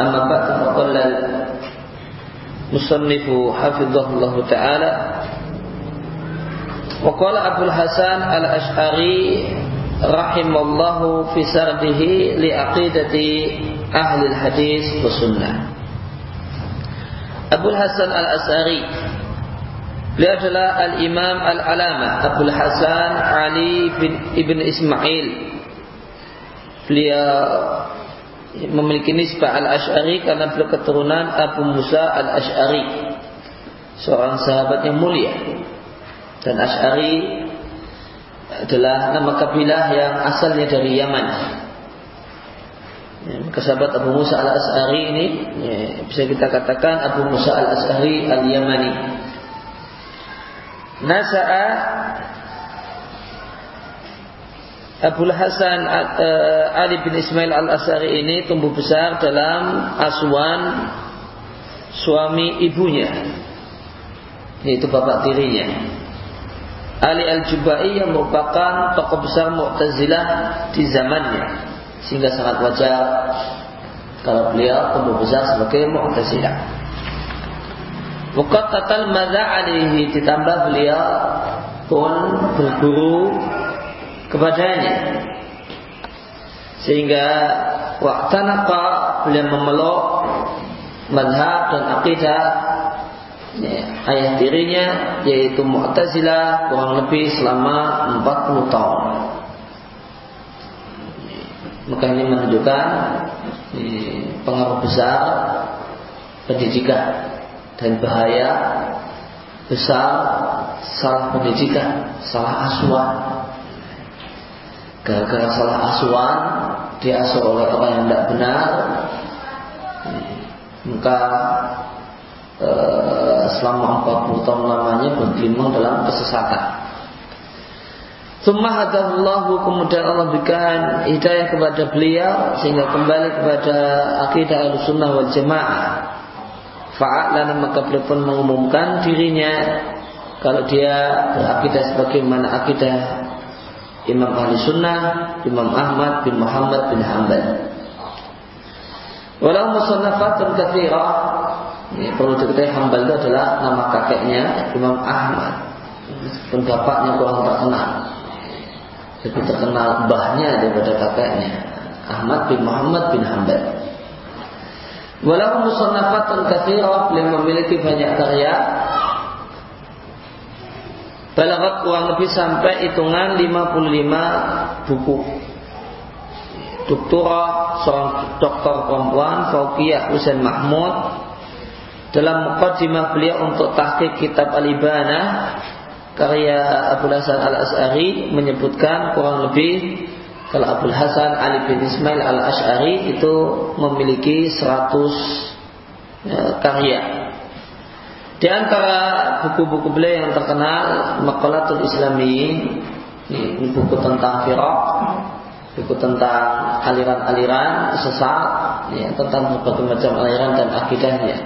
أما بعد فقال المصنف حفظه الله تعالى وقال أبو الحسن الأشعري رحمه الله في سرده لعقيدة أهل الحديث والسنة. Abu Hasan Al-As'ari Beliau adalah Al-Imam Al-Alama Abu Hasan Ali bin Ibn Ismail Beliau memiliki nisbah Al-Ash'ari karena beliau keturunan Abu Musa Al-Ash'ari Seorang sahabat yang mulia dan Ash'ari adalah nama kabilah yang asalnya dari Yaman. Ya, sahabat Abu Musa al-As'ari ini ya, bisa kita katakan Abu Musa al-As'ari al-Yamani. Nasa'a Abu Hasan uh, Ali bin Ismail al-As'ari ini tumbuh besar dalam asuhan suami ibunya yaitu bapak tirinya Ali Al-Jubai yang merupakan tokoh besar Mu'tazilah di zamannya sehingga sangat wajar kalau beliau tumbuh besar sebagai Mu'tazilah. Bukat tatal alihi ditambah beliau pun berguru kepadanya sehingga waktu napa beliau memeluk madhab dan akidah ya, ayah dirinya yaitu Mu'tazilah kurang lebih selama 40 tahun. Maka ini menunjukkan ya, pengaruh besar pendidikan dan bahaya besar salah pendidikan, salah asuhan. Gara-gara salah asuhan diasuh oleh orang yang tidak benar, maka Eh, selama 40 tahun lamanya bergelimang dalam kesesatan. Summa hadallahu kemudian Allah berikan hidayah kepada beliau sehingga kembali kepada akidah al-sunnah wal jamaah. Fa'alana maka beliau pun mengumumkan dirinya kalau dia berakidah sebagaimana akidah Imam Ahli Sunnah, Imam Ahmad bin Muhammad bin Hanbal. Walau musannafatun kathirah ini perlu diketahui Hambal itu adalah nama kakeknya Imam Ahmad. Meskipun bapaknya kurang terkenal. Lebih terkenal mbahnya daripada kakeknya. Ahmad bin Muhammad bin Hambal. Walau musannafatun kathirah beliau memiliki banyak karya Balagat kurang lebih sampai hitungan 55 buku Doktora seorang dokter perempuan Faukiyah Husain Mahmud dalam mukaddimah beliau untuk tahqiq kitab Al-Ibana karya Abu Hasan Al-As'ari menyebutkan kurang lebih kalau Abu Hasan Ali bin Ismail Al-Ash'ari itu memiliki 100 ya, karya. Di antara buku-buku beliau yang terkenal Maqalatul Islami ini buku tentang firaq, buku tentang aliran-aliran sesat, ya, tentang berbagai macam aliran dan akidahnya.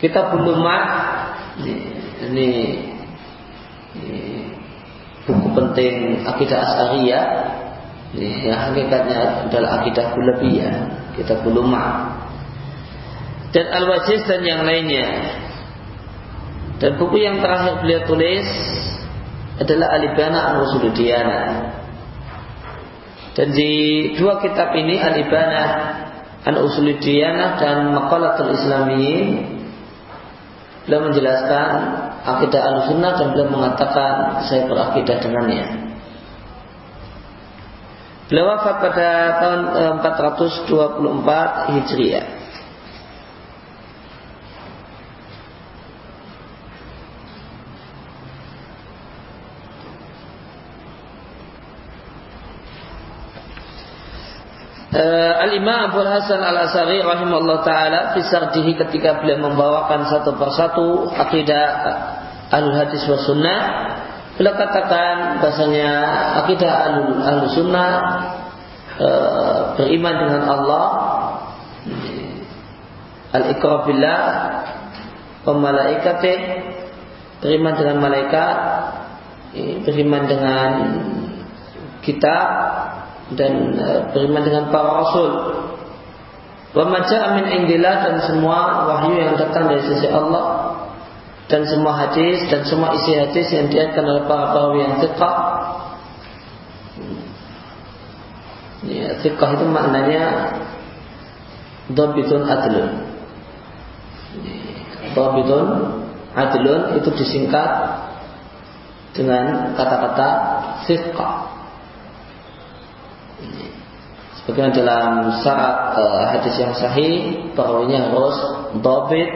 Kita belum ini, ini, ini buku penting akidah asariyah ini yang hakikatnya adalah akidah kulabiyah kita belum dan al-wajiz dan yang lainnya dan buku yang terakhir beliau tulis adalah Alibana An-Rasuludiyana dan di dua kitab ini Alibana An-Usuludiyana dan Maqalatul Islamiyin Beliau menjelaskan akidah al-sunnah dan beliau mengatakan saya berakidah dengannya. Beliau wafat pada tahun 424 eh, Hijriah. Uh, Al-Imam Abu Hasan Al-Asari rahimahullah taala fi ketika beliau membawakan satu persatu akidah Al-Hadis wa Sunnah beliau katakan bahasanya akidah Al-Sunnah e, beriman dengan Allah al-iqrar malaikatih beriman dengan malaikat beriman dengan kitab dan e, beriman dengan para rasul. Wa maja'a min indillah dan semua wahyu yang datang dari sisi Allah dan semua hadis dan semua isi hadis yang diatkan oleh para perawi yang thiqah ya, itu maknanya Dobitun adlun. Dobitun adlun itu disingkat dengan kata-kata thiqah Sebagaimana dalam syarat uh, hadis yang sahih perawinya harus dobit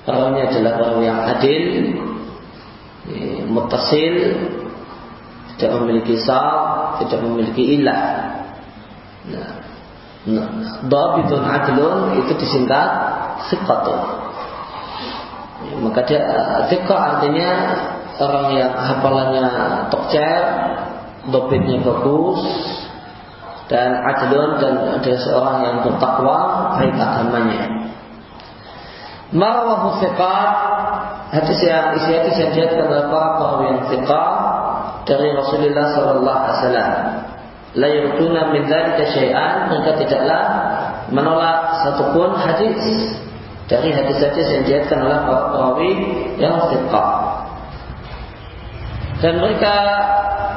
Perawinya adalah perawi yang adil, mutasil, tidak memiliki sal, tidak memiliki ilah. Nah, Dabitun adlun itu disingkat sikatun. Maka dia Sikah artinya orang yang hafalannya tokcer, dobitnya bagus, dan adlun dan ada seorang yang bertakwa baik agamanya. Marawahu thiqat Hadis yang isi hadis yang diatkan oleh para yang thiqat dari Rasulullah Sallallahu Alaihi Wasallam. La yurduna min dzalika syai'an mereka tidaklah menolak satupun hadis dari hadis-hadis yang diatkan oleh para yang thiqat. Dan mereka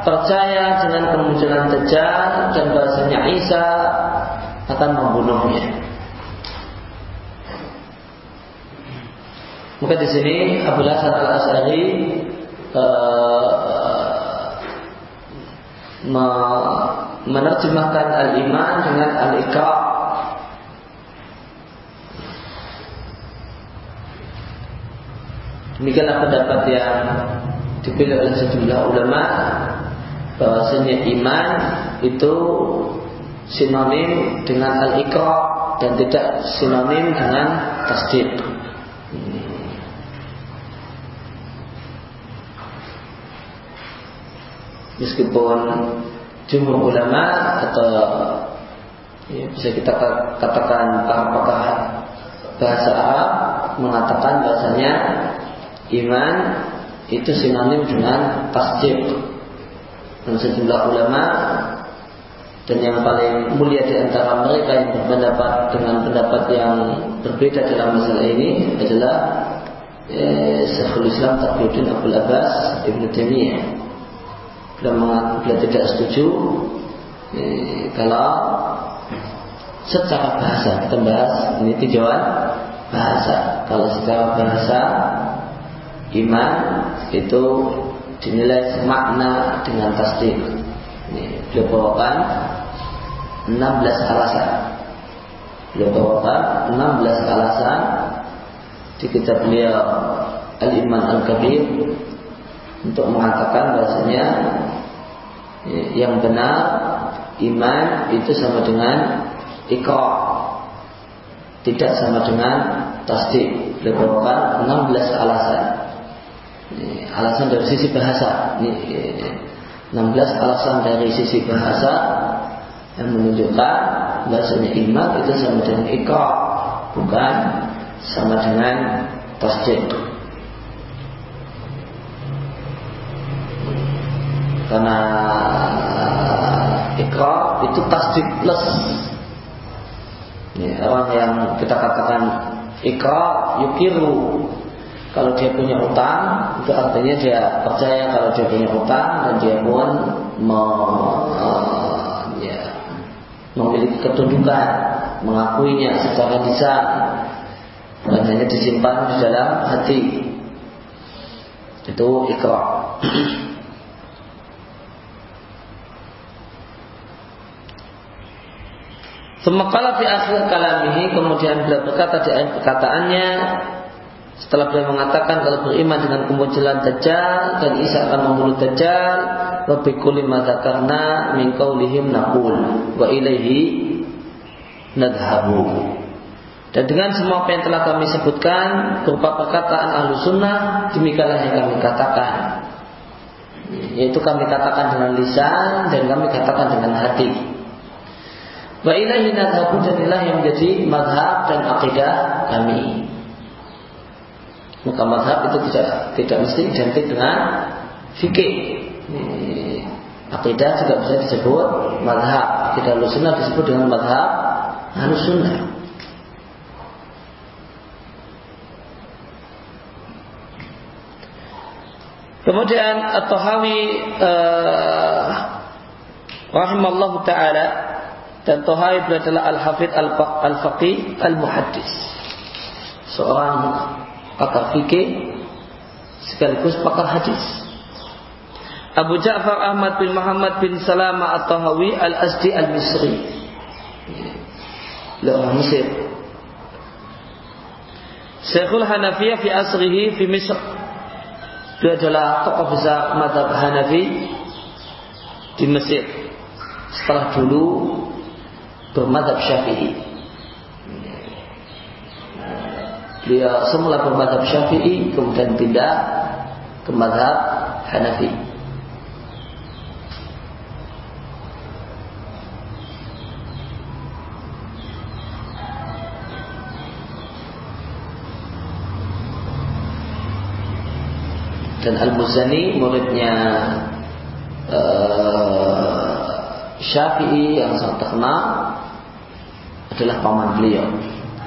percaya dengan kemunculan Dajjal dan bahasanya Isa akan membunuhnya. Maka di sini Abu Hasan Al Asari uh, menerjemahkan al-iman dengan al-iqa. Demikianlah pendapat yang dipilih oleh sejumlah ulama bahwasanya iman itu sinonim dengan al-iqa dan tidak sinonim dengan tasdik. meskipun jumhur ulama atau ya, bisa kita katakan para pakar bahasa Arab mengatakan bahasanya iman itu sinonim dengan tasdik dan sejumlah ulama. Dan yang paling mulia di antara mereka yang berpendapat dengan pendapat yang berbeda dalam masalah ini adalah eh, Syekhul Islam Taqiyuddin Abdul Abbas Ibn Taimiyah. Beliau tidak setuju eh, kalau secara bahasa kita bahas ini tujuan bahasa. Kalau secara bahasa iman itu dinilai semakna dengan tasdik ini beliau bawakan 16 alasan. Beliau bawakan 16 alasan di kitab beliau Al-Iman Al-Kabir untuk mengatakan bahasanya yang benar iman itu sama dengan ikrar tidak sama dengan tasdik beliau 16 alasan alasan dari sisi bahasa. 16 alasan dari sisi bahasa yang menunjukkan bahasanya iman itu sama dengan ikrar bukan sama dengan tasdik karena ikrar itu tasdik plus. Ya, orang yang kita katakan ikrar yukiru kalau dia punya utang itu artinya dia percaya kalau dia punya utang dan dia pun uh, ya, memiliki ketundukan mengakuinya secara lisan. Dan hanya disimpan di dalam hati. Itu ikrar Semakala di akhir kalamihi kemudian beliau berkata di akhir perkataannya setelah beliau mengatakan kalau beriman dengan kemunculan Dajjal dan Isa akan membunuh Dajjal wa bi kulli ma dzakarna min qaulihim naqul wa ilaihi nadhabu. Dan dengan semua apa yang telah kami sebutkan berupa perkataan ahlu sunnah, demikianlah yang kami katakan. Yaitu kami katakan dengan lisan dan kami katakan dengan hati. Wa ilahi nadhabu dan inilah yang menjadi madhab dan akidah kami. Maka madhab itu tidak tidak mesti identik dengan fikih. Akidah juga bisa disebut madhab. Akidah sunnah disebut dengan madhab sunnah. Kemudian At-Tahawi uh, rahimallahu taala dan Tahawi adalah Al-Hafidh Al-Faqih Al-Muhaddis. Seorang pakar fikih sekaligus pakar hadis. Abu Ja'far Ahmad bin Muhammad bin Salama At-Tahawi Al-Asdi Al-Misri. Orang Mesir. Syekhul Hanafiyah fi asrihi fi Misr. Dia adalah tokoh besar madhab Hanafi di Mesir. Setelah dulu bermadhab Syafi'i. Dia semula bermadhab Syafi'i kemudian pindah ke madhab Hanafi. dan Al-Muzani muridnya uh, Syafi'i yang sangat terkenal adalah paman beliau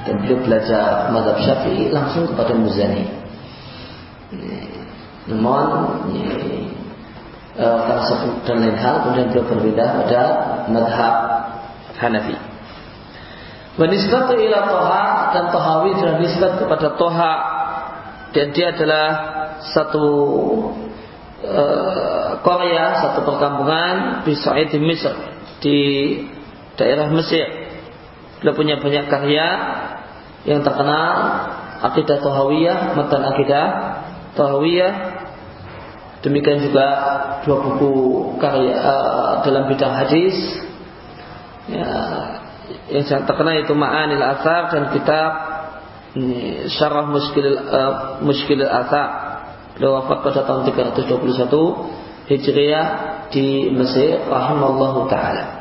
dan beliau belajar madhab syafi'i langsung kepada Muzani. Namun karena satu dan lain hal kemudian beliau berpindah pada madhab Hanafi. Wanisbatu ila Toha dan Tohawi adalah nisbat kepada Toha dan dia adalah satu e, Korea, satu perkampungan di Sa'id di Mesir di daerah Mesir. Beliau punya banyak karya yang terkenal akidah Tohawiyah, matan akidah Tohawiyah. Demikian juga dua buku karya uh, dalam bidang hadis. Ya, yang sangat terkenal itu Ma'anil Athar dan kitab Syarah Muskil uh, Muskil Athar. Beliau wafat pada tahun 321 Hijriah di Mesir rahimallahu taala.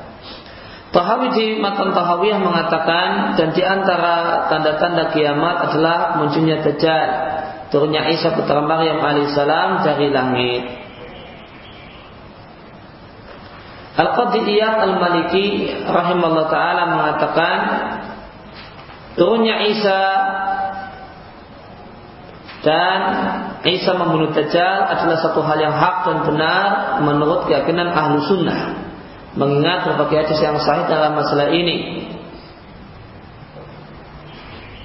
Tahawi di Matan Tahawiyah mengatakan dan di antara tanda-tanda kiamat adalah munculnya Dajjal, turunnya Isa putra Maryam alaihissalam dari langit. Al-Qadiyah Al-Maliki rahimahullah taala mengatakan turunnya Isa dan Isa membunuh Dajjal adalah satu hal yang hak dan benar menurut keyakinan ahlu sunnah mengingat berbagai hadis yang sahih dalam masalah ini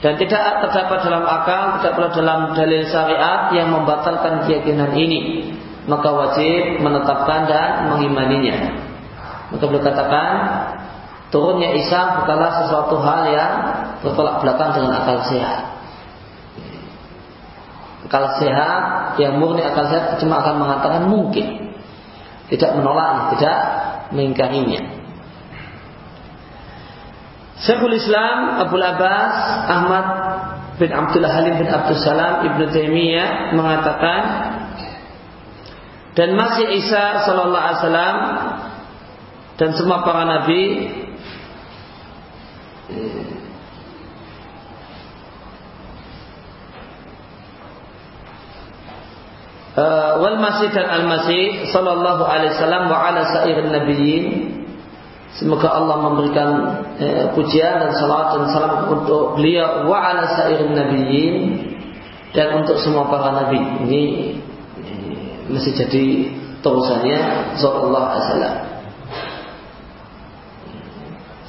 dan tidak terdapat dalam akal, tidak pula dalam dalil syariat yang membatalkan keyakinan ini, maka wajib menetapkan dan mengimaninya. Maka beliau katakan, turunnya Isa bukanlah sesuatu hal yang bertolak belakang dengan akal sehat. Akal sehat yang murni akal sehat cuma akan mengatakan mungkin, tidak menolaknya, tidak mengingkarinya. Syekhul Islam Abu Abbas Ahmad bin Abdullah Halim bin Abdul Salam Ibnu Taimiyah mengatakan dan masih Isa Sallallahu Alaihi Wasallam dan semua para nabi uh, wal masih dan al masih sallallahu alaihi wasallam wa ala sairin nabiyyin Semoga Allah memberikan eh, pujian dan salat dan salam untuk beliau wa ala sairin nabiyyin dan untuk semua para nabi. Ini eh, masih jadi terusannya sallallahu alaihi wasallam.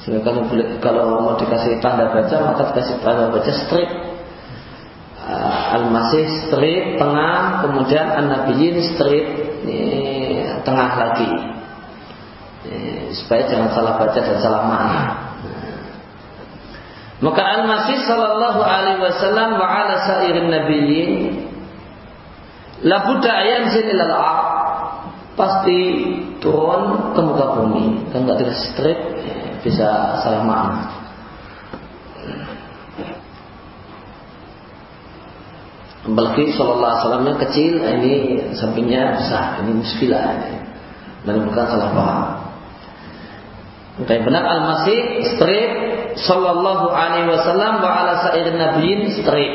kalau, kalau mau dikasih tanda baca maka dikasih tanda baca strip Al-Masih strip tengah, kemudian An-Nabiyyin strip tengah lagi. supaya jangan salah baca dan salah makna. Maka Al-Masih sallallahu alaihi wasallam wa ala sairin nabiyyin la budda yanzil ila al pasti turun ke muka bumi. Kan enggak dikasih strip bisa salah makna. Apalagi Sallallahu Alaihi Wasallam kecil, ini sampingnya besar, ini muskilah. Dan bukan salah paham. Yang benar Al-Masih straight Sallallahu Alaihi Wasallam wa ala sairin nabiyin straight.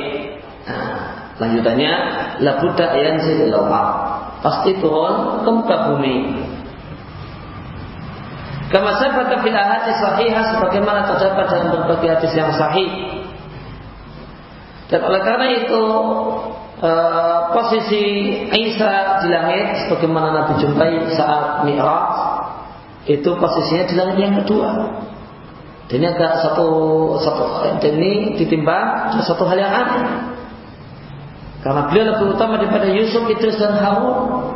Nah, lanjutannya la buddha Pasti turun ke muka bumi. Kama sabata fil ahadis sahihah sebagaimana terdapat dalam berbagai hadis yang sahih dan oleh karena itu uh, posisi Isa di langit sebagaimana Nabi jumpai saat Mi'raj itu posisinya di langit yang kedua. Dan ini agak satu satu dan ini ditimbang satu hal yang aneh. Karena beliau lebih utama daripada Yusuf, Idris dan Harun.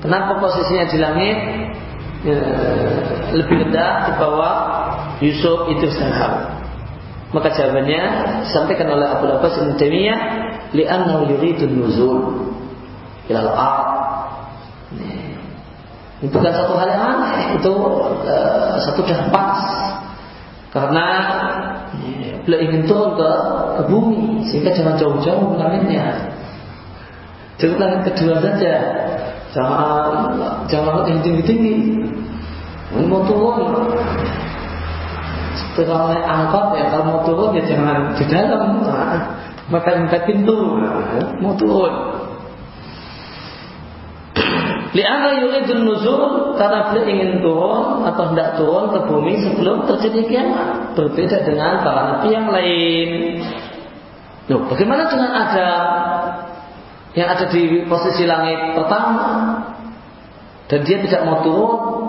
Kenapa posisinya di langit ya, lebih rendah di bawah Yusuf, Idris dan Harun? Maka jawabannya disampaikan oleh Abu Abbas Ibn Taimiyah li'annahu yuridun nuzul ilal ard. Itu bukan satu hal yang aneh, itu uh, satu dah pas. Karena ya, beliau ingin turun ke, ke bumi sehingga jangan jauh-jauh langitnya. Cukup langit kedua saja. Jangan jangan yang tinggi-tinggi. Mau turun kalau naik angkot ya kalau mau turun ya jangan di dalam. Maka empat pintu mau turun. Liana yuridun nuzul karena beliau ingin turun atau tidak turun ke bumi sebelum terjadi kiamat. Berbeda dengan para nabi yang lain. Loh, bagaimana dengan ada yang ada di posisi langit pertama dan dia tidak mau turun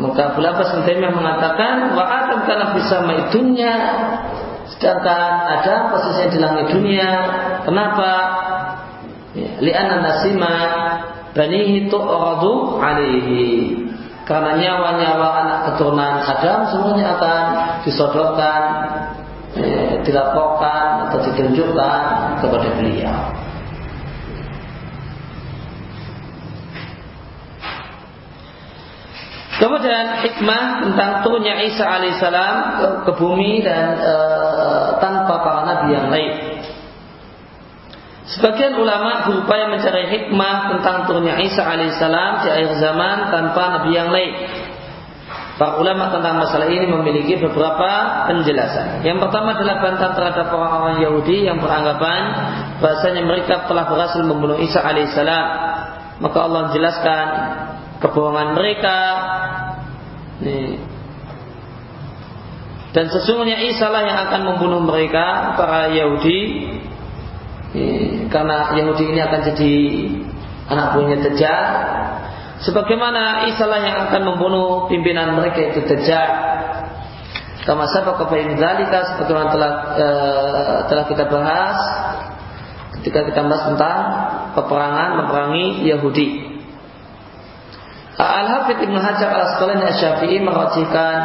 maka Abu Abbas yang mengatakan wa adam kana bisa dunya sedangkan ada posisi di langit dunia. Kenapa? Ya, li'anna nasima banihi tu'radu alaihi. Karena nyawa-nyawa anak keturunan Adam semuanya akan disodorkan, ya, dilaporkan atau ditunjukkan kepada beliau. Kemudian hikmah tentang turunnya Isa alaihissalam ke, ke bumi dan e, tanpa para nabi yang lain. Sebagian ulama berupaya mencari hikmah tentang turunnya Isa alaihissalam di akhir zaman tanpa nabi yang lain. Para ulama tentang masalah ini memiliki beberapa penjelasan. Yang pertama adalah bantahan terhadap orang-orang Yahudi yang beranggapan bahasanya mereka telah berhasil membunuh Isa alaihissalam. Maka Allah menjelaskan kebohongan mereka. Nih. Dan sesungguhnya Isa lah yang akan membunuh mereka para Yahudi nih, karena Yahudi ini akan jadi anak buahnya Dajjal. Sebagaimana Isa lah yang akan membunuh pimpinan mereka itu Dajjal. Kama sabaq bain dzalika sebagaimana telah e, telah kita bahas ketika kita bahas tentang peperangan memerangi Yahudi. Al-Hafidh Ibn Hajar al-Asqalani Asyafi'i merajihkan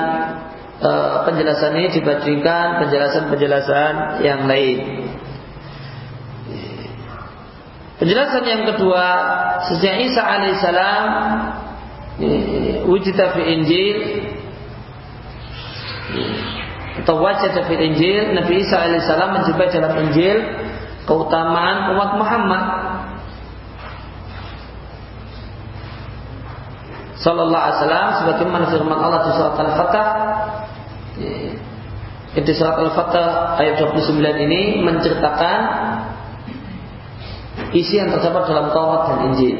e, penjelasan ini dibandingkan penjelasan-penjelasan yang lain. Penjelasan yang kedua, sejak Isa alaihissalam wujud fi Injil atau wajah fi Injil, Nabi Isa alaihissalam menjumpai dalam Injil keutamaan umat Muhammad Sallallahu Alaihi Wasallam sebagaimana firman Allah di surat Al-Fatah di surat Al-Fatah ayat 29 ini menceritakan isi yang terdapat dalam Taurat dan Injil.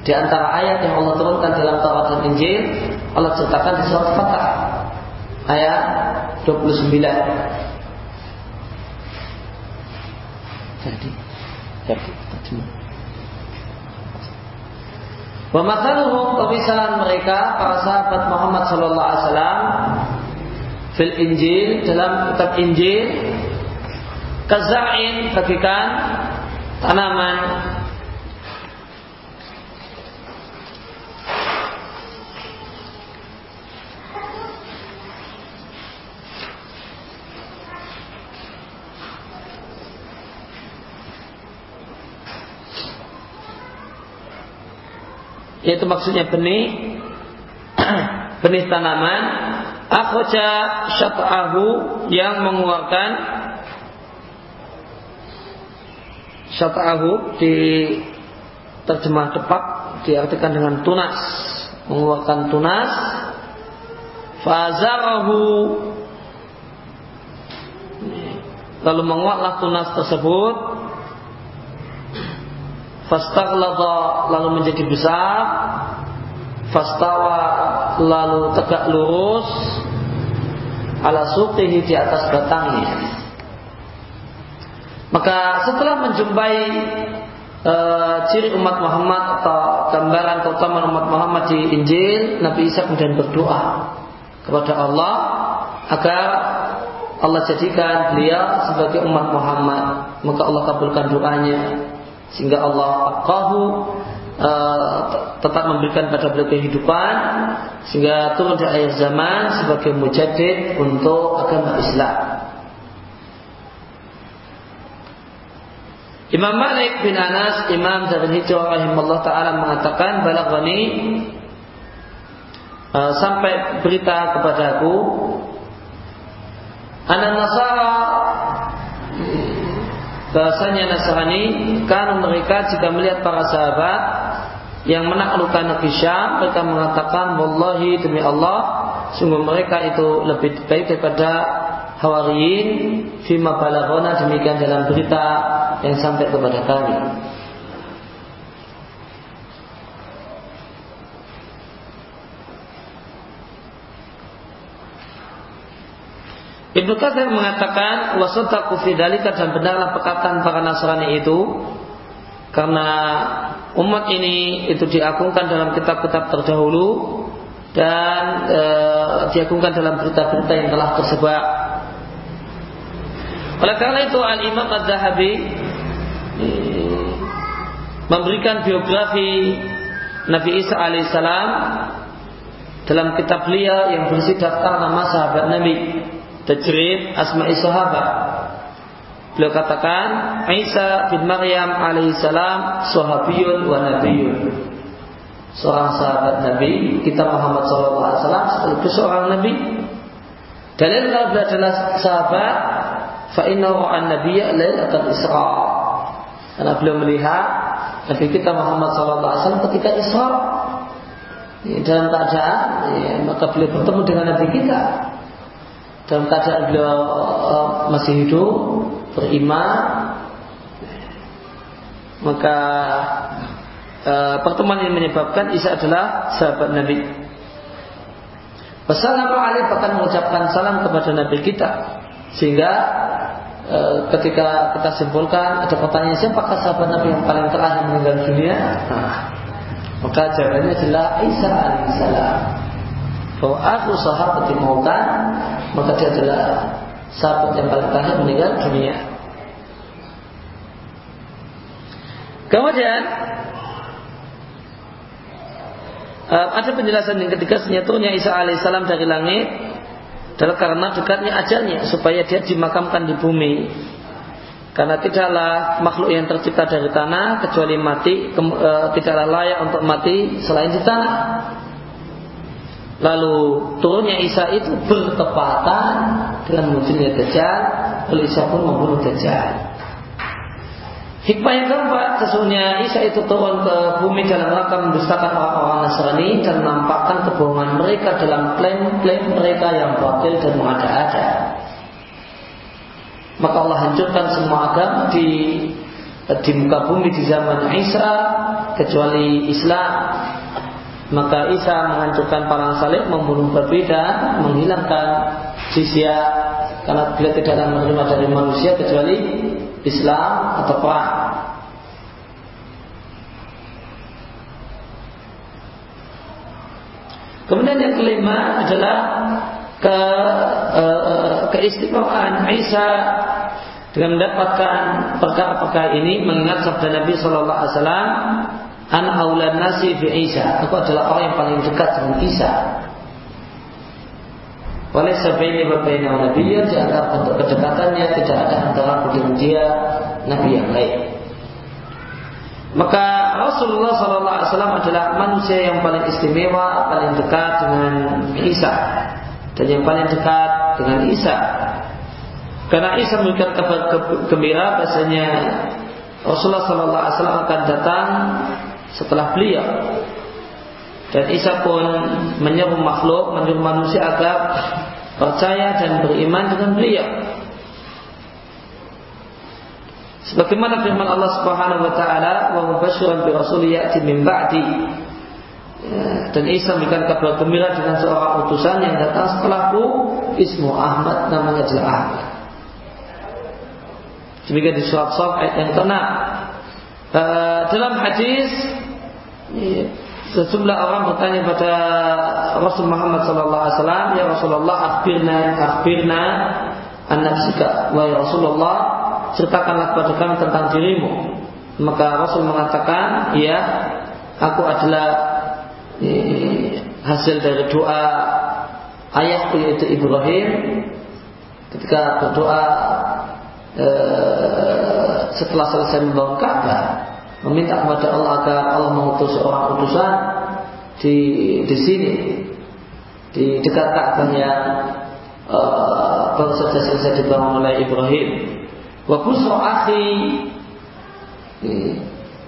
Di antara ayat yang Allah turunkan dalam Taurat dan Injil, Allah ceritakan di surat Fatah ayat 29. Jadi, jadi, Wa pemisahan mereka para sahabat Muhammad sallallahu alaihi wasallam fil Injil dalam kitab Injil kaza'in bagikan tanaman yaitu maksudnya benih benih tanaman akhraja syat'ahu yang mengeluarkan syata'ahu di terjemah tepat diartikan dengan tunas mengeluarkan tunas. Fazarahu lalu menguatlah tunas tersebut fastaghlada lalu menjadi besar. Fastawa lalu tegak lurus. Ala suqihi di atas batangnya. Maka setelah menjumpai e, ciri umat Muhammad atau gambaran keutamaan umat Muhammad di Injil, Nabi Isa kemudian berdoa kepada Allah agar Allah jadikan beliau sebagai umat Muhammad. Maka Allah kabulkan doanya sehingga Allah akahu e, tetap memberikan pada beliau kehidupan sehingga turun di akhir zaman sebagai mujadid untuk agama Islam. Imam Malik bin Anas, Imam dari Hijrah rahimahullah taala mengatakan balaghani uh, sampai berita kepadaku anak Nasara bahasanya Nasrani kan mereka jika melihat para sahabat yang menaklukkan negeri Syam mereka mengatakan wallahi demi Allah sungguh mereka itu lebih baik daripada Hawariyin fima balaghana demikian dalam berita yang sampai kepada kami. Ibnu Katsir mengatakan wasataku fidalika dan benarlah perkataan para Nasrani itu karena umat ini itu diagungkan dalam kitab-kitab terdahulu dan e, diagungkan dalam berita-berita yang telah tersebar. Oleh karena itu Al Imam Az-Zahabi memberikan biografi Nabi Isa alaihissalam dalam kitab beliau yang berisi daftar nama sahabat Nabi Tajrid Asma'i Sahabat. Beliau katakan Isa bin Maryam alaihissalam sahabiyun wa nabiyun. Seorang sahabat Nabi Kita Muhammad SAW sekaligus seorang Nabi. Dalil kalau beliau adalah sahabat Fa'innahu an nabiyya lailatul Isra' Karena beliau melihat Nabi kita Muhammad SAW ketika Isra. Dalam keadaan ya, maka beliau bertemu dengan Nabi kita dalam keadaan beliau uh, masih hidup beriman maka uh, pertemuan ini menyebabkan Isa adalah sahabat Nabi. Wassalamualaikum bahkan mengucapkan salam kepada Nabi kita sehingga e, ketika kita simpulkan ada pertanyaan siapakah sahabat Nabi yang paling terakhir meninggal dunia? Nah, maka jawabannya adalah Isa alaihissalam. Bahwa aku sahabat mautan, maka dia adalah sahabat yang paling terakhir meninggal dunia. Kemudian e, ada penjelasan yang ketiga senyaturnya Isa alaihissalam dari langit adalah karena dekatnya ajalnya supaya dia dimakamkan di bumi. Karena tidaklah makhluk yang tercipta dari tanah kecuali mati ke, e, tidaklah layak untuk mati selain di tanah. Lalu turunnya Isa itu bertepatan dengan munculnya Dajjal, lalu Isa pun membunuh Dajjal. Hikmah yang keempat, sesungguhnya Isa itu turun ke bumi dalam rangka mendustakan orang-orang Nasrani dan menampakkan kebohongan mereka dalam klaim-klaim mereka yang batil dan mengada-ada. Maka Allah hancurkan semua agama di di muka bumi di zaman Isa kecuali Islam. Maka Isa menghancurkan parang salib, membunuh dan menghilangkan jizya karena beliau tidak akan menerima dari manusia kecuali Islam atau perang. Kemudian yang kelima adalah ke, e, keistimewaan Isa dengan mendapatkan perkara-perkara ini mengingat sabda Nabi Shallallahu Alaihi Wasallam an aulan nasi bi Isa aku adalah orang yang paling dekat dengan Isa oleh sebaini wa baina nabiyyin di antara bentuk kedekatannya tidak ada antara aku dengan dia nabi yang lain. Maka Rasulullah SAW adalah manusia yang paling istimewa, paling dekat dengan Isa dan yang paling dekat dengan Isa. Karena Isa memberikan kabar gembira bahasanya Rasulullah Wasallam akan datang setelah beliau. Dan Isa pun menyeru makhluk, menyeru manusia agar percaya dan beriman dengan beliau. Sebagaimana firman Allah Subhanahu wa taala, "Wa mubasysyiran bi rasulin ya'ti min ba'di." Ya, dan Isa memberikan kabar gembira dengan seorang utusan yang datang setelahku, ismu Ahmad, namanya adalah Ahmad. Demikian di surat Saf ayat yang ke-6. Uh, dalam hadis sejumlah orang bertanya pada Rasul Muhammad sallallahu alaihi wasallam, "Ya Rasulullah, akhbirna akhbirna an nafsika." Wahai Rasulullah, ceritakanlah kepada kami tentang dirimu. Maka Rasul mengatakan, "Ya, aku adalah eh, hasil dari doa ayahku yaitu Ibrahim ketika berdoa eh, setelah selesai membangun Ka'bah meminta kepada Allah agar Allah mengutus seorang utusan di di sini di dekat Ka'bah yang uh, baru saja selesai dibangun oleh Ibrahim. Wa busra akhi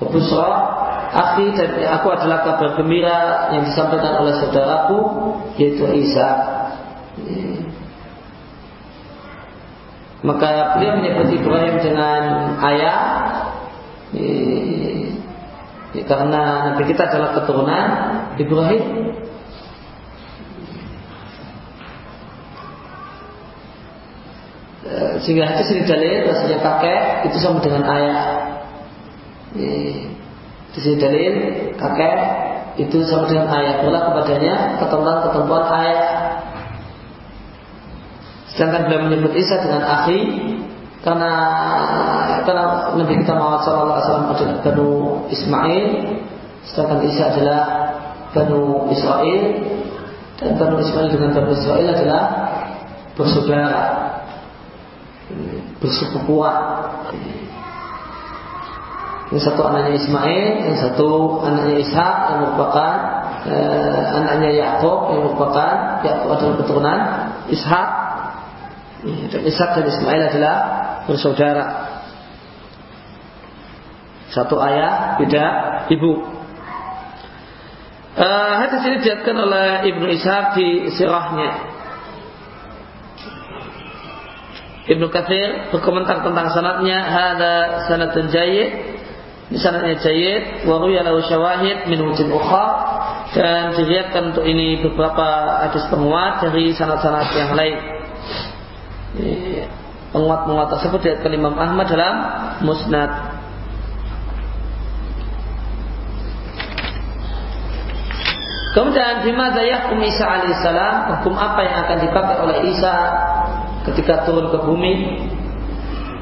Wa busra akhi dan aku adalah kabar gembira yang disampaikan oleh saudaraku yaitu Isa. Maka beliau menyebut Ibrahim dengan ayah ya, karena Nabi kita adalah keturunan Ibrahim. Eh, sehingga hadis ini dalil rasanya kakek itu sama dengan ayah. Di sini dalil kakek itu sama dengan ayah. Berlaku kepadanya ketentuan-ketentuan ayah. Sedangkan beliau menyebut Isa dengan akhi karena karena Nabi kita Muhammad SAW adalah Banu Ismail sedangkan Isa adalah Banu Israel dan Banu Ismail dengan Banu Israel adalah bersaudara bersepupuan. Yang satu anaknya Ismail yang satu anaknya Ishak yang merupakan eh, anaknya Yakub yang merupakan Yakub adalah keturunan Ishak dan Ishak dan Ismail adalah bersaudara. Satu ayah, beda ibu. Uh, hadis ini diatkan oleh Ibnu Ishaq di sirahnya. Ibnu Kathir berkomentar tentang sanatnya ada sanat jayyid ini sanatnya jayyid wa ruya lahu syawahid min wujin ukha dan diriatkan untuk ini beberapa hadis penguat dari sanat-sanat yang lain penguat-penguat tersebut dari Imam Ahmad dalam Musnad. Kemudian bima yahkum Isa alaihissalam hukum apa yang akan dipakai oleh Isa ketika turun ke bumi?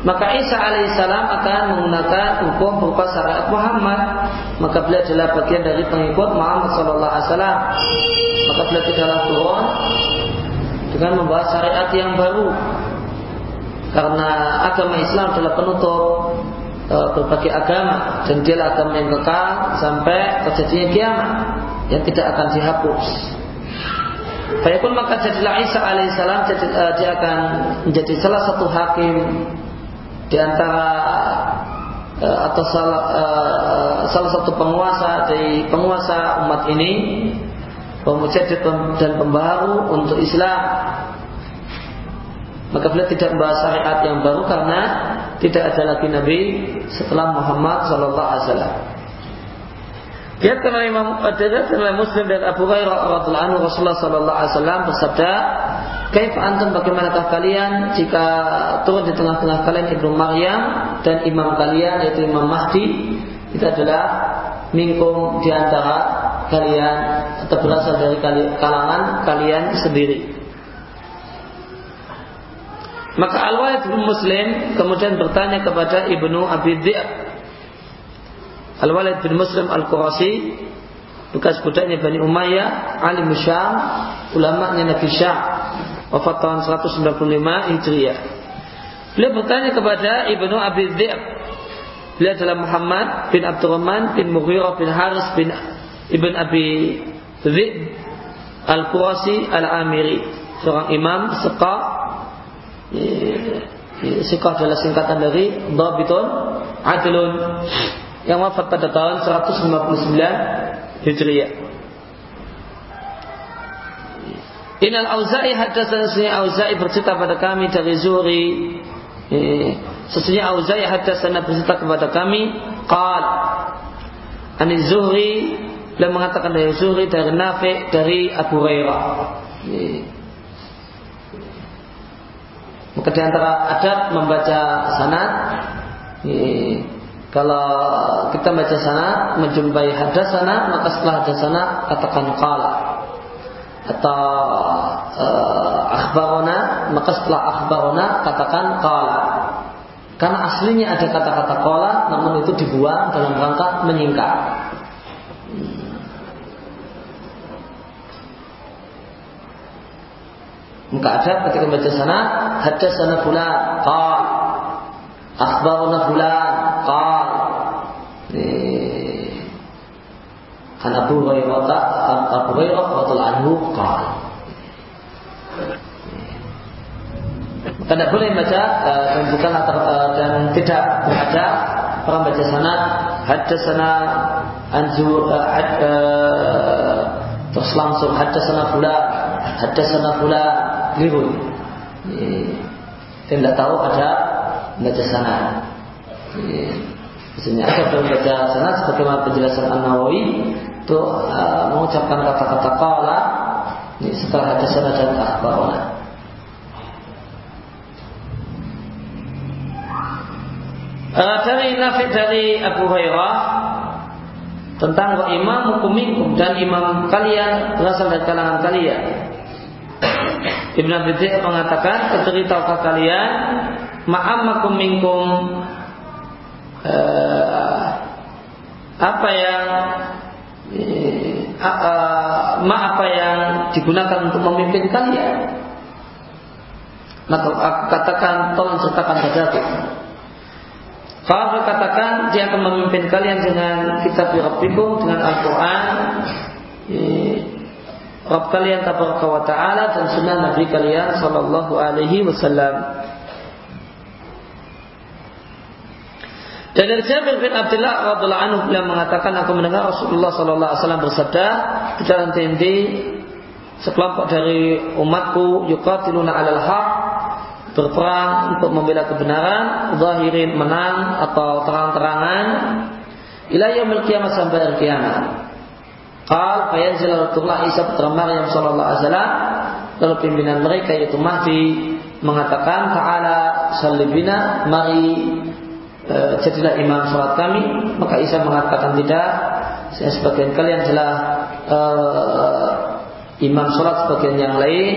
Maka Isa alaihissalam akan menggunakan hukum berupa syariat Muhammad. Maka beliau adalah bagian dari pengikut Muhammad sallallahu alaihi wasallam. Maka beliau tidaklah turun dengan membawa syariat yang baru karena agama Islam adalah penutup e, berbagai agama dan dia agama yang kekal sampai terjadinya kiamat yang tidak akan dihapus. Baikpun maka jadilah Isa alaihissalam jadi, e, dia akan menjadi salah satu hakim di antara e, atau salah, e, salah satu penguasa dari penguasa umat ini pemujadid dan pembaharu untuk Islam maka beliau tidak membahas syariat yang baru karena tidak ada lagi Nabi setelah Muhammad Sallallahu Alaihi Wasallam. Diatkan oleh Imam Muslim dan Abu Hurairah radhiallahu anhu Rasulullah Sallallahu Alaihi Wasallam bersabda, "Kaif antum bagaimanakah kalian jika turun di tengah-tengah kalian Ibnu Maryam dan imam kalian yaitu Imam Mahdi itu adalah mingkum di antara kalian atau berasal dari kalangan kalian sendiri." Maka Al-Walid bin Muslim kemudian bertanya kepada Ibnu Abi Dhi'ab. Al-Walid bin Muslim Al-Qurasi bekas budaknya Bani Umayyah, alim Syam, ulama Nabi Syam, wafat tahun 195 Hijriah. Beliau bertanya kepada Ibnu Abi Dhi'ab. Beliau adalah Muhammad bin Abdurrahman bin Mughirah bin Haris bin Ibn Abi Dhi'ab Al-Qurasi Al-Amiri, seorang imam sekar Sikah adalah singkatan dari Dabitun Adlun yang wafat pada tahun 159 Hijriah. Inal Auza'i haddatsana sesungguhnya Auza'i bercerita pada kami dari Zuri. Sesungguhnya Auza'i haddatsana bercerita kepada kami qal Ani Zuhri beliau mengatakan dari Zuhri dari Nafi dari Abu Hurairah. Maka di antara adab membaca sanad kalau kita baca sanad menjumpai hadasana maka setelah hadasana katakan qala. Atau uh, akhbarona maka setelah akhbarona katakan qala. Karena aslinya ada kata-kata qala namun itu dibuang dalam rangka menyingkat maka ada ketika baca sana hadasana fulan qala akhbarona fulan qala An Abu Hurairah Abu Hurairah radhiyallahu anhu Maka tidak boleh baca uh, dan bukan uh, dan tidak berada orang baca sana sana anzu uh, had, terus langsung sana pula sana pula liru tidak tahu ada baca sana Misalnya ada baca sana sebagaimana penjelasan An Nawawi itu uh, mengucapkan kata-kata qala ini setelah sana dan akhbarona. Uh, dari Nafi dari Abu Hurairah tentang imam hukumikum dan imam kalian berasal dari kalangan kalian. Ibn Abi mengatakan, "Beritaukah kalian ma'amakum minkum uh, apa yang uh, ma apa yang digunakan untuk memimpin kalian? Maka aku katakan tolong ceritakan padaku kalau katakan dia akan memimpin kalian dengan kitab Rabbikum dengan Al-Quran Rabb kalian tabaraka wa ta'ala dan sunnah Nabi kalian sallallahu alaihi wasallam Dan dari Jabir bin Abdullah radhiallahu anhu beliau mengatakan aku mendengar Rasulullah sallallahu alaihi wasallam bersabda di dalam tindi sekelompok dari umatku yuqatiluna 'alal haq berperang untuk membela kebenaran, zahirin menang atau terang-terangan ila yaumil sampai kiamat. Qal fayanzil Rasulullah Isa putra Maryam sallallahu alaihi wasallam. Lalu pimpinan mereka yaitu Mahdi mengatakan ta'ala sallibina mari e, jadilah imam sholat kami. Maka Isa mengatakan tidak saya sebagian kalian adalah e, imam sholat sebagian yang lain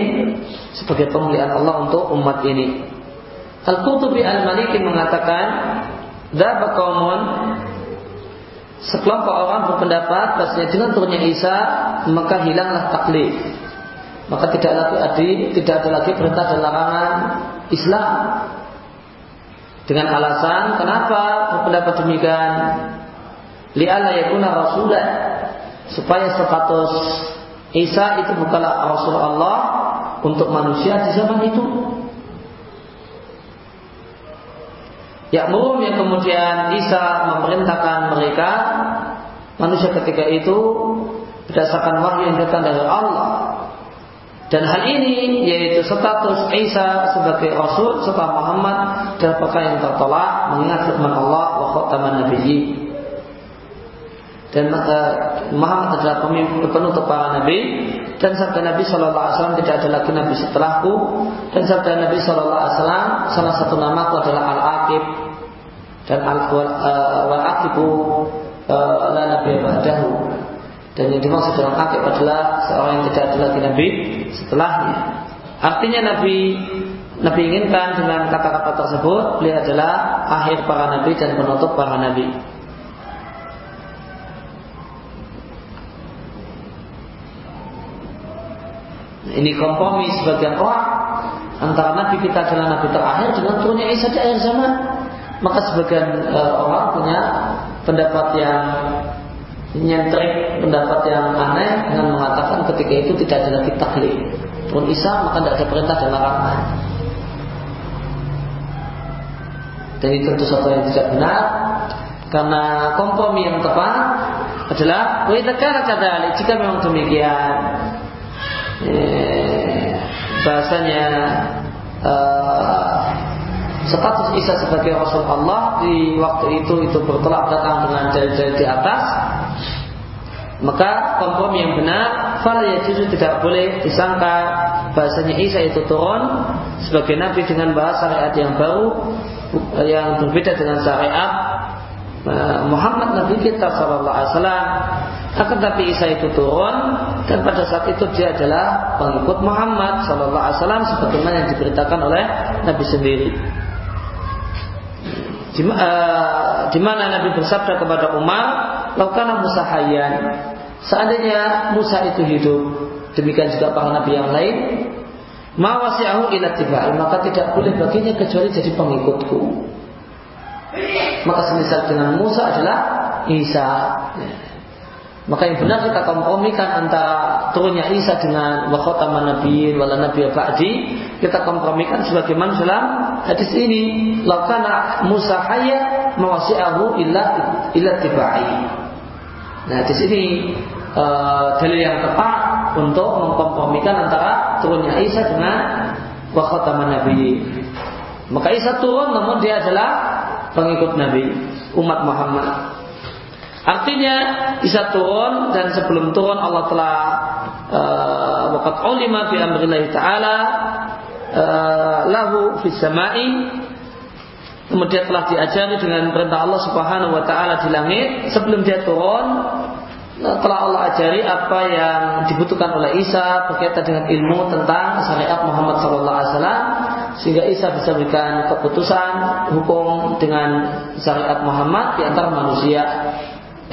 sebagai pemulihan Allah untuk umat ini. Al-Qutubi Al-Maliki mengatakan Daba kaumun Sekelompok orang berpendapat bahasanya dengan turunnya Isa maka hilanglah taklif maka tidak lagi adi, tidak ada lagi perintah dan larangan Islam dengan alasan kenapa berpendapat demikian? Li'alla yakuna rasulah supaya status Isa itu bukanlah Rasul Allah untuk manusia di zaman itu. Ya Ya'murun yang kemudian Isa memerintahkan mereka manusia ketika itu berdasarkan wahyu yang datang dari Allah. Dan hal ini yaitu status Isa sebagai Rasul serta Muhammad adalah perkara yang tertolak mengingat firman Allah wa khataman nabiyyi. Dan uh, Muhammad adalah pemimpin penutup para nabi. Dan sabda Nabi Shallallahu Alaihi Wasallam tidak ada lagi nabi setelahku. Dan sabda Nabi Shallallahu Alaihi Wasallam salah satu namaku adalah Al Aqib dan Al Wal Aqibu uh, la nabi ba'dahu dan yang dimaksud dengan akib adalah seorang yang tidak ada lagi nabi setelahnya. Artinya nabi Nabi inginkan dengan kata-kata tersebut beliau adalah akhir para nabi dan penutup para nabi. Ini kompromi sebagian orang antara nabi kita adalah nabi terakhir dengan turunnya Isa di akhir zaman. Maka sebagian uh, orang punya pendapat yang nyentrik pendapat yang aneh dengan mengatakan ketika itu tidak ada lagi taklid. Pun Isa maka tidak ada perintah dan larangan. Itu tentu satu yang tidak benar Karena kompromi yang tepat adalah Waitakara kadali Jika memang demikian eh, Bahasanya uh, Status Isa sebagai Rasul Allah Di waktu itu itu bertolak belakang dengan dalil-dalil di atas maka kompromi yang benar fal ya tidak boleh disangka bahasanya Isa itu turun sebagai nabi dengan bahasa syariat yang baru yang berbeda dengan syariat eh, Muhammad Nabi kita Sallallahu Alaihi Wasallam akan tapi Isa itu turun dan pada saat itu dia adalah pengikut Muhammad Sallallahu Alaihi Wasallam sebagaimana yang diberitakan oleh Nabi sendiri. Di, uh, di mana Nabi bersabda kepada Umar, "Laukana Musa hayyan." Seandainya Musa itu hidup, demikian juga para nabi yang lain, mawasi'ahu ila tibai, maka tidak boleh baginya kecuali jadi pengikutku. Maka semisal dengan Musa adalah Isa. Maka yang benar kita kompromikan antara turunnya Isa dengan wakhotama nabi wala nabi ba'di kita kompromikan sebagaimana dalam hadis ini laukana Musa hayya mawasi'ahu illa ila tibai. Nah di sini uh, dalil yang tepat untuk mengkompromikan antara turunnya Isa dengan wakhataman Nabi. Maka Isa turun namun dia adalah pengikut Nabi, umat Muhammad. Artinya Isa turun dan sebelum turun Allah telah uh, waqat ulima bi amrillah taala uh, lahu fis samai kemudian telah diajari dengan perintah Allah Subhanahu wa taala di langit. Sebelum dia turun Nah, telah Allah ajari apa yang dibutuhkan oleh Isa berkaitan dengan ilmu tentang syariat Muhammad SAW sehingga Isa bisa berikan keputusan hukum dengan syariat Muhammad di antara manusia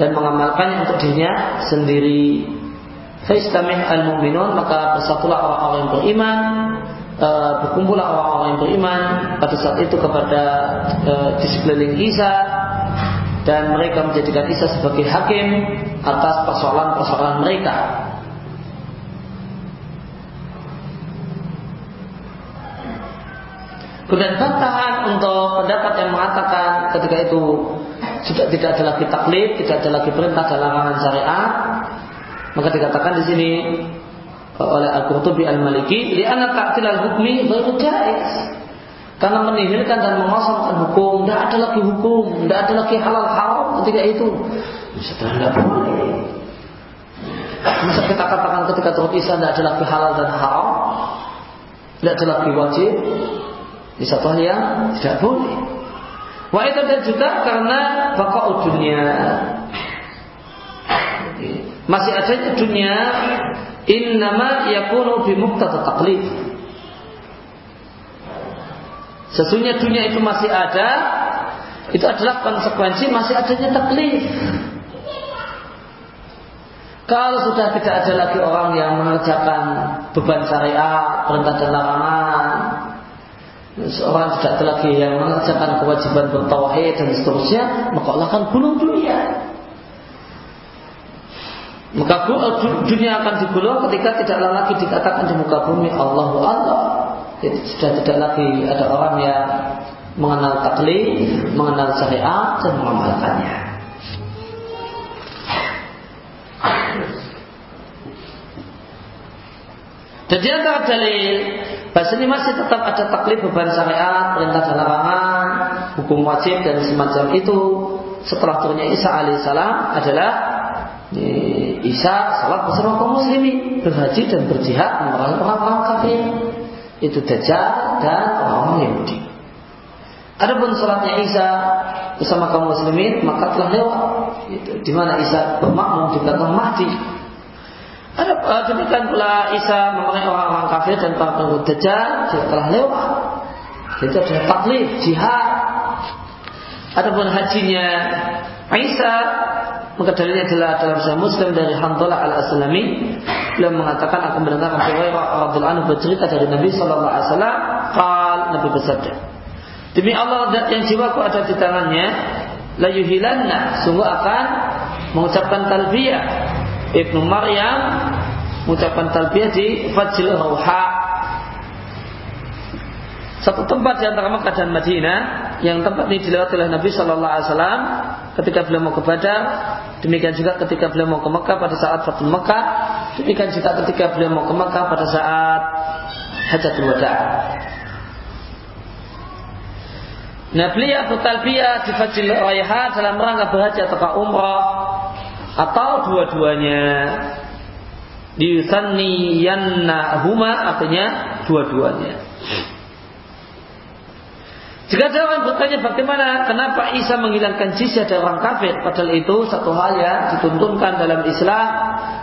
dan mengamalkannya untuk dirinya sendiri. Faistamih al-mu'minun maka bersatulah orang-orang yang beriman e, berkumpullah orang-orang yang beriman pada saat itu kepada e, di Isa dan mereka menjadikan Isa sebagai hakim atas persoalan-persoalan mereka. Kemudian bantahan untuk pendapat yang mengatakan ketika itu sudah tidak ada lagi taklid, tidak ada lagi perintah dan larangan syariat, maka dikatakan di sini oleh Al-Qurtubi Al-Maliki, "Li anna ta'til al-hukmi ghairu jaiz." Karena menihilkan dan mengosongkan hukum, tidak ada lagi hukum, tidak ada lagi halal haram ketika itu. Setelah tidak boleh. Masa kita katakan ketika turun Isa tidak ada lagi halal dan haram, tidak ada lagi wajib. Di satu hal yang tidak boleh. Wah itu dan juga karena bakal dunia. Masih adanya dunia. Innama yakunu bi muqtada taqlid. Sesungguhnya dunia itu masih ada, itu adalah konsekuensi masih adanya taklif. Kalau sudah tidak ada lagi orang yang mengerjakan beban syariat, perintah dan larangan, seorang tidak lagi yang mengerjakan kewajiban bertauhid dan seterusnya, maka Allah akan bunuh dunia. Maka dunia akan digulung ketika tidaklah lagi dikatakan di muka bumi Allahu Allah sudah tidak lagi ada orang yang mengenal taklid, mengenal syariat dan mengamalkannya. Dan di antara dalil bahasa ini masih tetap ada taklid beban syariat, perintah dan larangan, hukum wajib dan semacam itu setelah turunnya Isa alaihissalam adalah Isa salat bersama kaum muslimin berhaji dan berjihad memerangi orang-orang kafir itu Dajjal dan orang-orang Yahudi. Adapun salatnya Isa bersama kaum muslimin maka telah lewat. Di mana Isa bermakmum di belakang Mahdi. Ada demikian pula Isa memerangi orang-orang kafir dan para pengikut Dajjal juga telah lewat. Itu adalah taklif, jihad. Adapun hajinya Isa maka adalah dalam Sahih Muslim dari Handalah Al Aslami beliau mengatakan aku mendengar Abu Hurairah radhiyallahu anhu bercerita dari Nabi sallallahu alaihi wasallam Nabi bersabda Demi Allah yang jiwaku ada di tangannya la yuhilanna sungguh akan mengucapkan talbiyah Ibnu Maryam mengucapkan talbiyah di Fajr Rauha satu tempat di antara Mekah dan Madinah yang tempat ini dilewati oleh Nabi Shallallahu Alaihi Wasallam ketika beliau mau ke Badar, demikian juga ketika beliau mau ke Mekah pada saat Fatul Mekah, demikian juga ketika beliau mau ke Mekah pada saat Hajatul Wada. Nah beliau bertalbiyah di Fajil Rayha dalam rangka berhaji atau umrah atau dua-duanya diusanniyanna huma artinya dua-duanya. Jika orang bertanya bagaimana kenapa Isa menghilangkan jizyah dari orang kafir padahal itu satu hal yang dituntunkan dalam Islam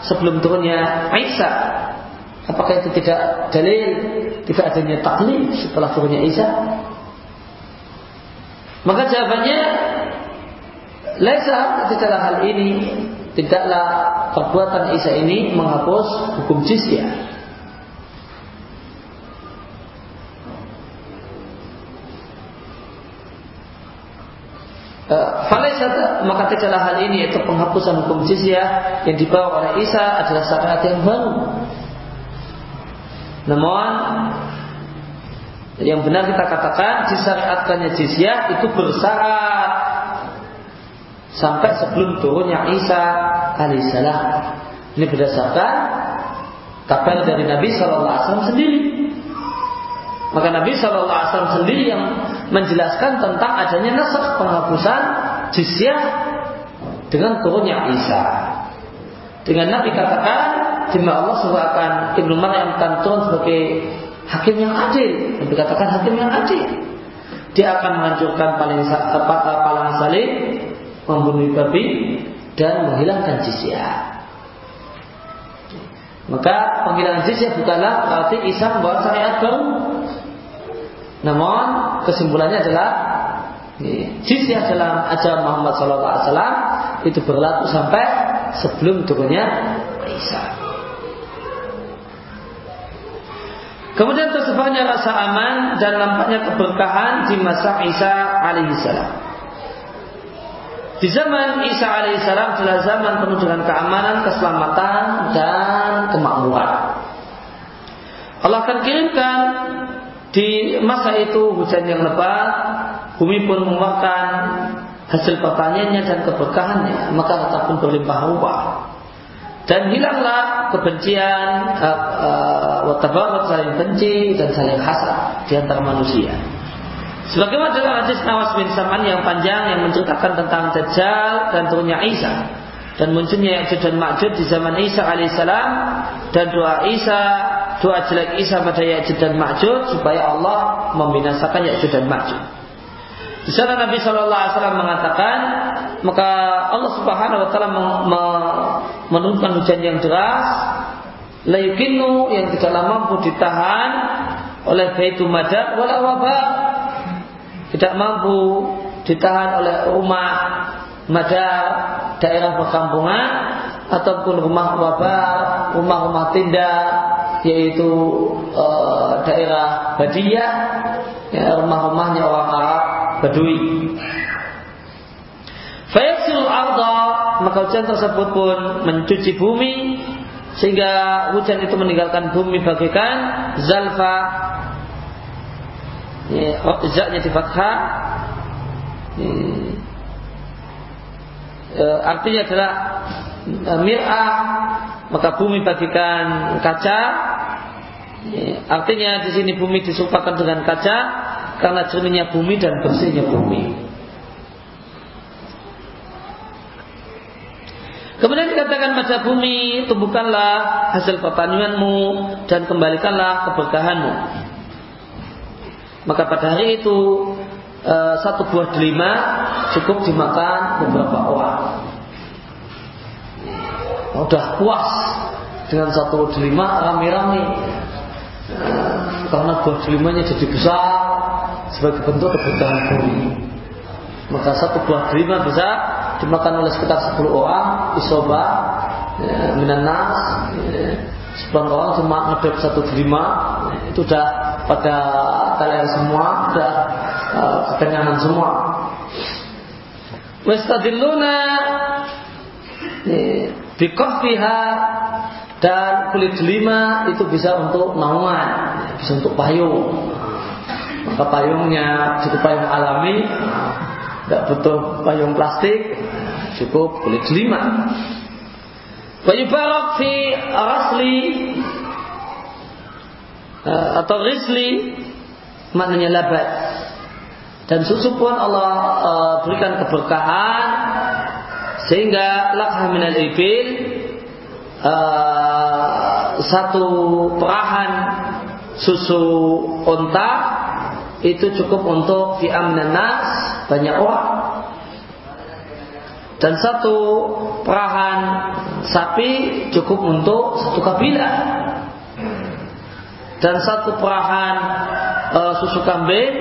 sebelum turunnya Isa. Apakah itu tidak dalil tidak adanya taklif setelah turunnya Isa? Maka jawabannya Laisa tidaklah hal ini tidaklah perbuatan Isa ini menghapus hukum jizyah. Eh, Falaisat maka tidaklah hal ini yaitu penghapusan hukum jizyah yang dibawa oleh Isa adalah syariat yang baru. Namun yang benar kita katakan disyariatkannya jizyah itu bersyarat sampai sebelum turunnya Isa alaihissalam. Ini berdasarkan tabel dari Nabi SAW sendiri. Maka Nabi SAW sendiri yang menjelaskan tentang adanya nasab penghapusan jizyah dengan turunnya Isa. Dengan Nabi katakan, jika Allah akan Ibnu Maryam akan turun sebagai hakim yang adil. Nabi katakan hakim yang adil. Dia akan menghancurkan paling palang salib, membunuh babi, dan menghilangkan jizyah. Maka penghilangan jizyah bukanlah berarti Isa membawa syariat baru, namun kesimpulannya adalah jizyah dalam ajaran Muhammad SAW itu berlaku sampai sebelum turunnya Isa. Kemudian tersebarnya rasa aman dan nampaknya keberkahan di masa Isa alaihissalam. Di zaman Isa alaihissalam adalah zaman penuh dengan keamanan, keselamatan, dan kemakmuran. Allah akan kirimkan di masa itu hujan yang lebat, bumi pun mengeluarkan hasil pertaniannya dan keberkahannya, maka harta pun berlimpah ruah. Dan hilanglah kebencian, watabarat uh, uh, saling benci dan saling hasad di antara manusia. Sebagaimana dalam hadis Nawas bin Saman yang panjang yang menceritakan tentang Dajjal dan turunnya Isa dan munculnya Ya'juj dan Ma'juj di zaman Isa alaihissalam dan doa Isa doa jelek Isa pada Ya'juj dan Ma'juj supaya Allah membinasakan Ya'juj dan Ma'juj. Di sana Nabi Shallallahu Alaihi Wasallam mengatakan, maka Allah Subhanahu Wa Taala menurunkan hujan yang deras, layukinu yang tidaklah mampu ditahan oleh Baitul Madad wala wabah, tidak mampu ditahan oleh rumah madar daerah perkampungan ataupun rumah wabah, rumah-rumah tindak yaitu e, daerah Badiyah, ya, rumah-rumahnya orang Arab Badui. Fayasil arda maka hujan tersebut pun mencuci bumi sehingga hujan itu meninggalkan bumi bagaikan zalfa ya, zaknya di fathah. Ya, e, artinya adalah e, mir'ah maka bumi bagikan kaca. Ya, artinya di sini bumi disumpahkan dengan kaca karena jernihnya bumi dan bersihnya bumi. Kemudian dikatakan pada bumi, tumbuhkanlah hasil pertanianmu dan kembalikanlah keberkahanmu. Maka pada hari itu e, satu buah delima cukup dimakan beberapa orang. Udah puas dengan satu delima rame-rame. E, karena buah delimanya jadi besar sebagai bentuk kebutuhan bumi. Maka satu buah delima bisa dimakan oleh sekitar 10 orang isoba ya, minanas ya, 10 orang cuma ngedep satu delima itu udah pada kalian semua udah uh, kekenyangan semua. Wastadilluna bikofiha dan kulit delima itu bisa untuk naungan, bisa untuk payung. Maka payungnya cukup payung alami, tidak butuh payung plastik, cukup kulit delima. Wayubarak fi rasli eh, atau risli maknanya labat. Dan susu pun Allah uh, berikan keberkahan sehingga lakha minal ibil uh, satu perahan susu unta itu cukup untuk fi nas banyak orang dan satu perahan sapi cukup untuk satu kabilah dan satu perahan e, susu kambing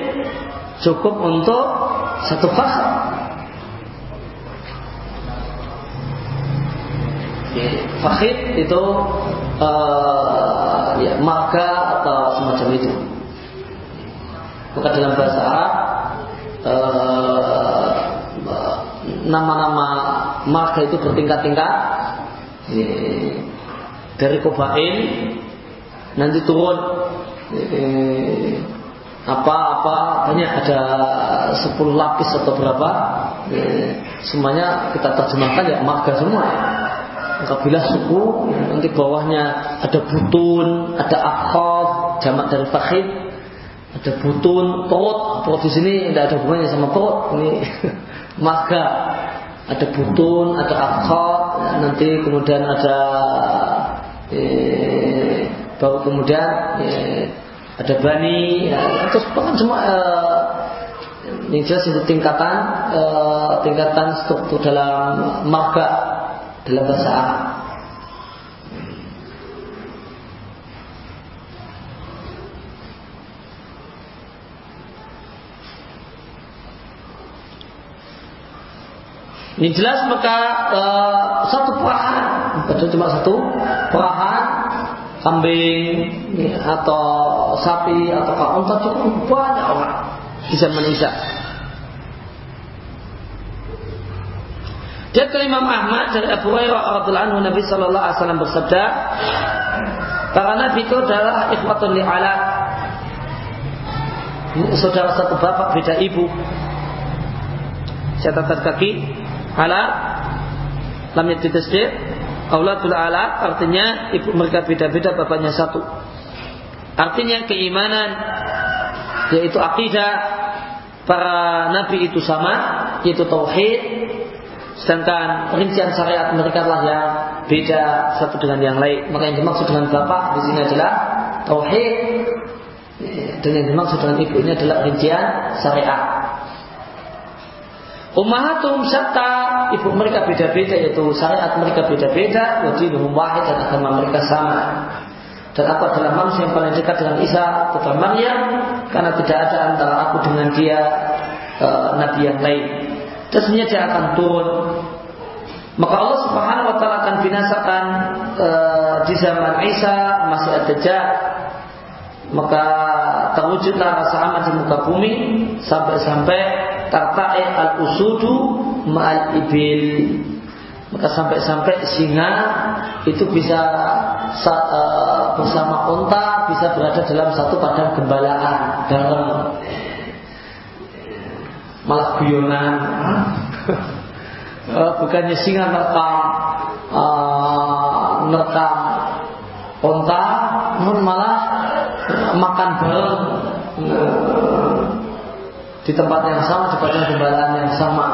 cukup untuk satu fasa. Fakhid itu uh, ya, marga atau semacam itu. Maka dalam bahasa Arab uh, nama-nama marga itu bertingkat-tingkat dari kobain nanti turun apa-apa banyak ada 10 lapis atau berapa semuanya kita terjemahkan ya marga semua. Kabilah suku nanti bawahnya ada butun ada akhaf jamak dari fakhid ada butun perut. Perut di sini tidak ada hubungannya sama perut ini marga. Ada butun ada akhaf nanti kemudian ada eh, baru kemudian eh, ada bani ya, terus bahkan semua uh, yang jelas itu tingkatan uh, tingkatan struktur dalam marga dalam bahasa Arab. Ini jelas maka uh, satu perahan, betul cuma satu perahan kambing atau sapi atau unta cukup banyak orang di zaman Isa. Dia ke Imam Ahmad dari Abu Hurairah radhiyallahu anhu Nabi sallallahu alaihi wasallam bersabda, para nabi itu adalah ikhwatun li ala. Saudara satu bapak beda ibu. Catatan kaki ala lam yatisdir Auladul ala artinya ibu mereka beda-beda bapaknya satu. Artinya keimanan yaitu akidah para nabi itu sama yaitu tauhid sedangkan rincian syariat mereka lah yang beda satu dengan yang lain. Maka yang dimaksud dengan bapak di sini adalah tauhid dan yang dimaksud dengan ibu ini adalah rincian syariat. Ummahatum syatta, ibu mereka beda-beda yaitu syariat mereka beda-beda, wa dinuhum wahid dan agama mereka sama. Dan aku adalah manusia yang paling dekat dengan Isa putra Maryam karena tidak ada antara aku dengan dia e, nabi yang lain. Sebenarnya dia akan turun. Maka Allah Subhanahu wa taala akan binasakan e, di zaman Isa masih ada jah maka terwujudlah rasa aman di muka bumi sampai-sampai tarta'i al-usudu ma'al ibil. Maka sampai-sampai singa itu bisa uh, bersama unta bisa berada dalam satu padang gembalaan dalam malah guyonan. Uh, bukannya singa merekam uh, merekam unta malah makan bareng di tempat yang sama, di padang gembalaan yang sama.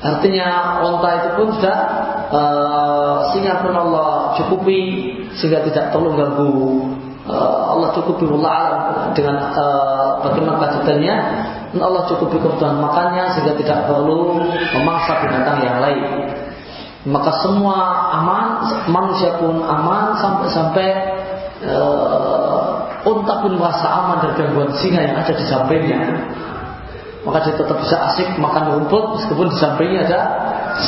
Artinya onta itu pun sudah uh, singa pun Allah cukupi sehingga tidak perlu ganggu uh, Allah cukupi Allah dengan uh, bagaimana dan Allah cukupi kebutuhan makannya sehingga tidak perlu memaksa binatang yang lain. Maka semua aman, manusia pun aman sampai-sampai unta pun merasa aman dari gangguan singa yang ada di sampingnya. Maka dia tetap bisa asik makan rumput meskipun di sampingnya ada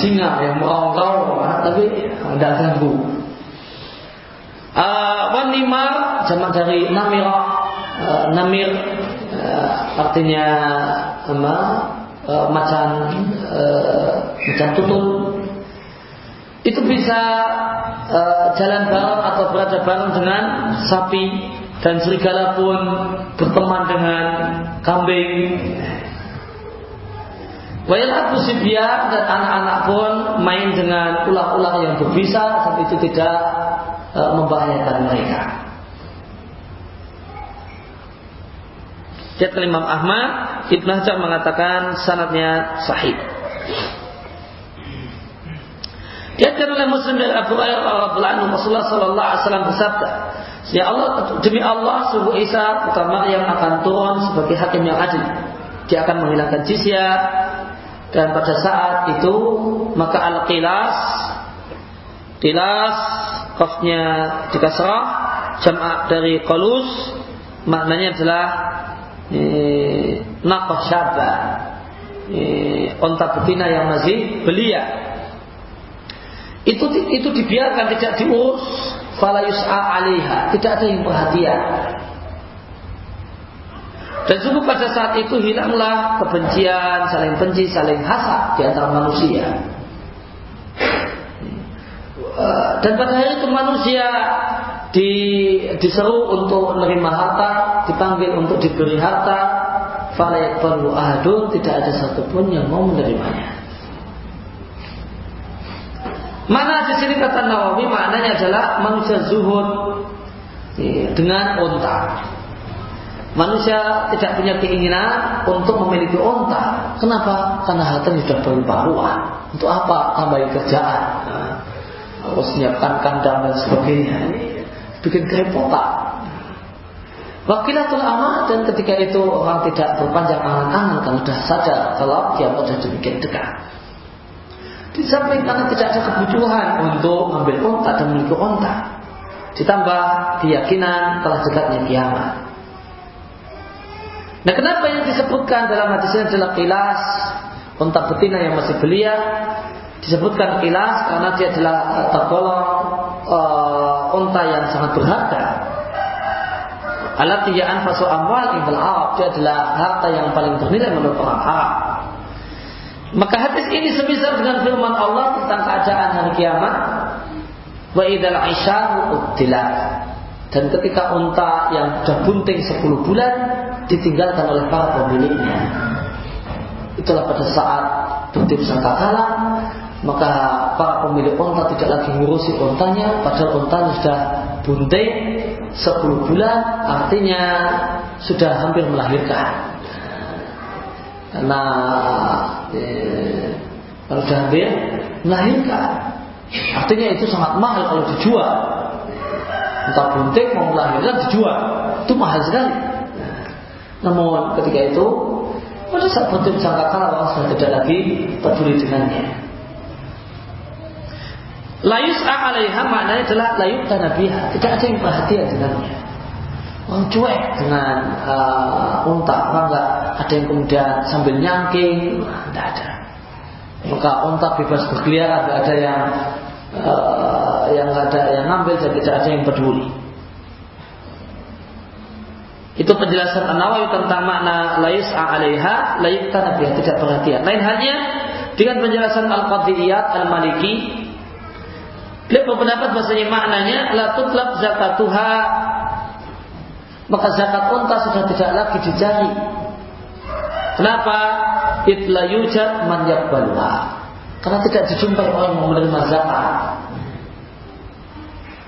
singa yang meraung-raung, tapi tidak ganggu. Uh, wanimar jamak dari namira uh, namir uh, artinya apa uh, macan uh, macan tutun itu bisa uh, jalan bareng atau berada bareng dengan sapi dan serigala pun berteman dengan kambing Wayalabu sibya dan anak-anak pun main dengan ular-ular yang berbisa dan itu tidak e, membahayakan mereka. Jat Imam Ahmad, Ibn Hajar mengatakan sanatnya sahih. Diajar oleh Muslim dari Abu radhiyallahu Rasulullah sallallahu alaihi wasallam bersabda, "Ya Allah, demi Allah, sungguh Isa putra Maryam akan turun sebagai hakim yang adil. Dia akan menghilangkan jizyah dan pada saat itu maka al-qilas Qilas Kafnya dikasrah Jam'ah dari qalus Maknanya adalah eh, Naqah syabah. Eh, Onta betina yang masih belia itu itu dibiarkan tidak diurus fala alaiha tidak ada yang perhatian dan sungguh pada saat itu hilanglah kebencian, saling benci, saling hasad di antara manusia. Dan pada hari itu manusia di, diseru untuk menerima harta, dipanggil untuk diberi harta, falayat perlu ahadun, tidak ada satupun yang mau menerimanya. Mana di sini kata Nawawi maknanya adalah manusia zuhud eh, dengan unta. Manusia tidak punya keinginan untuk memiliki onta. Kenapa? Karena hartanya sudah berupa ruah. Untuk apa? Tambahin kerjaan. Harus menyiapkan kandang dan sebagainya. Bikin kerepotan. Wakilatul amal dan ketika itu orang tidak berpanjang angan-angan karena sudah sadar kalau dia sudah demikian dekat. Di samping karena tidak ada kebutuhan untuk mengambil onta dan memiliki onta. Ditambah keyakinan telah dekatnya kiamat. Nah kenapa yang disebutkan dalam hadis ini adalah kilas unta betina yang masih belia disebutkan kilas karena dia adalah uh, tergolong uh, unta yang sangat berharga. Alat tiga anfasu amwal ibal Arab dia adalah harta yang paling bernilai menurut orang Arab. Maka hadis ini semisal dengan firman Allah tentang keadaan hari kiamat. Wa idal isyaru Dan ketika unta yang sudah bunting 10 bulan ditinggalkan oleh para pemiliknya. Itulah pada saat bertim sangkakala maka para pemilik onta tidak lagi ngurusi ontanya padahal ontanya sudah bunting 10 bulan artinya sudah hampir melahirkan karena eh, kalau hampir melahirkan artinya itu sangat mahal kalau dijual entah bunting mau melahirkan dijual itu mahal sekali namun ketika itu pada saat bertemu sangka orang sudah tidak lagi peduli dengannya. Layus alaiha maknanya adalah layuk tanabiha. Tidak ada yang perhatian dengannya. Orang cuek dengan uh, unta, orang enggak ada yang kemudian sambil nyangking, tidak ada. Maka unta bebas berkeliaran, ada yang uh, yang ada yang ngambil dan tidak ada yang peduli. Itu penjelasan An-Nawawi tentang makna lais alaiha la yuktana tidak perhatian. Lain halnya dengan penjelasan Al-Qadiyat Al-Maliki Beliau berpendapat bahasanya maknanya la tutlab zakatuha maka zakat unta sudah tidak lagi dicari. Kenapa? Itla yujad man Karena tidak dijumpai orang yang menerima zakat.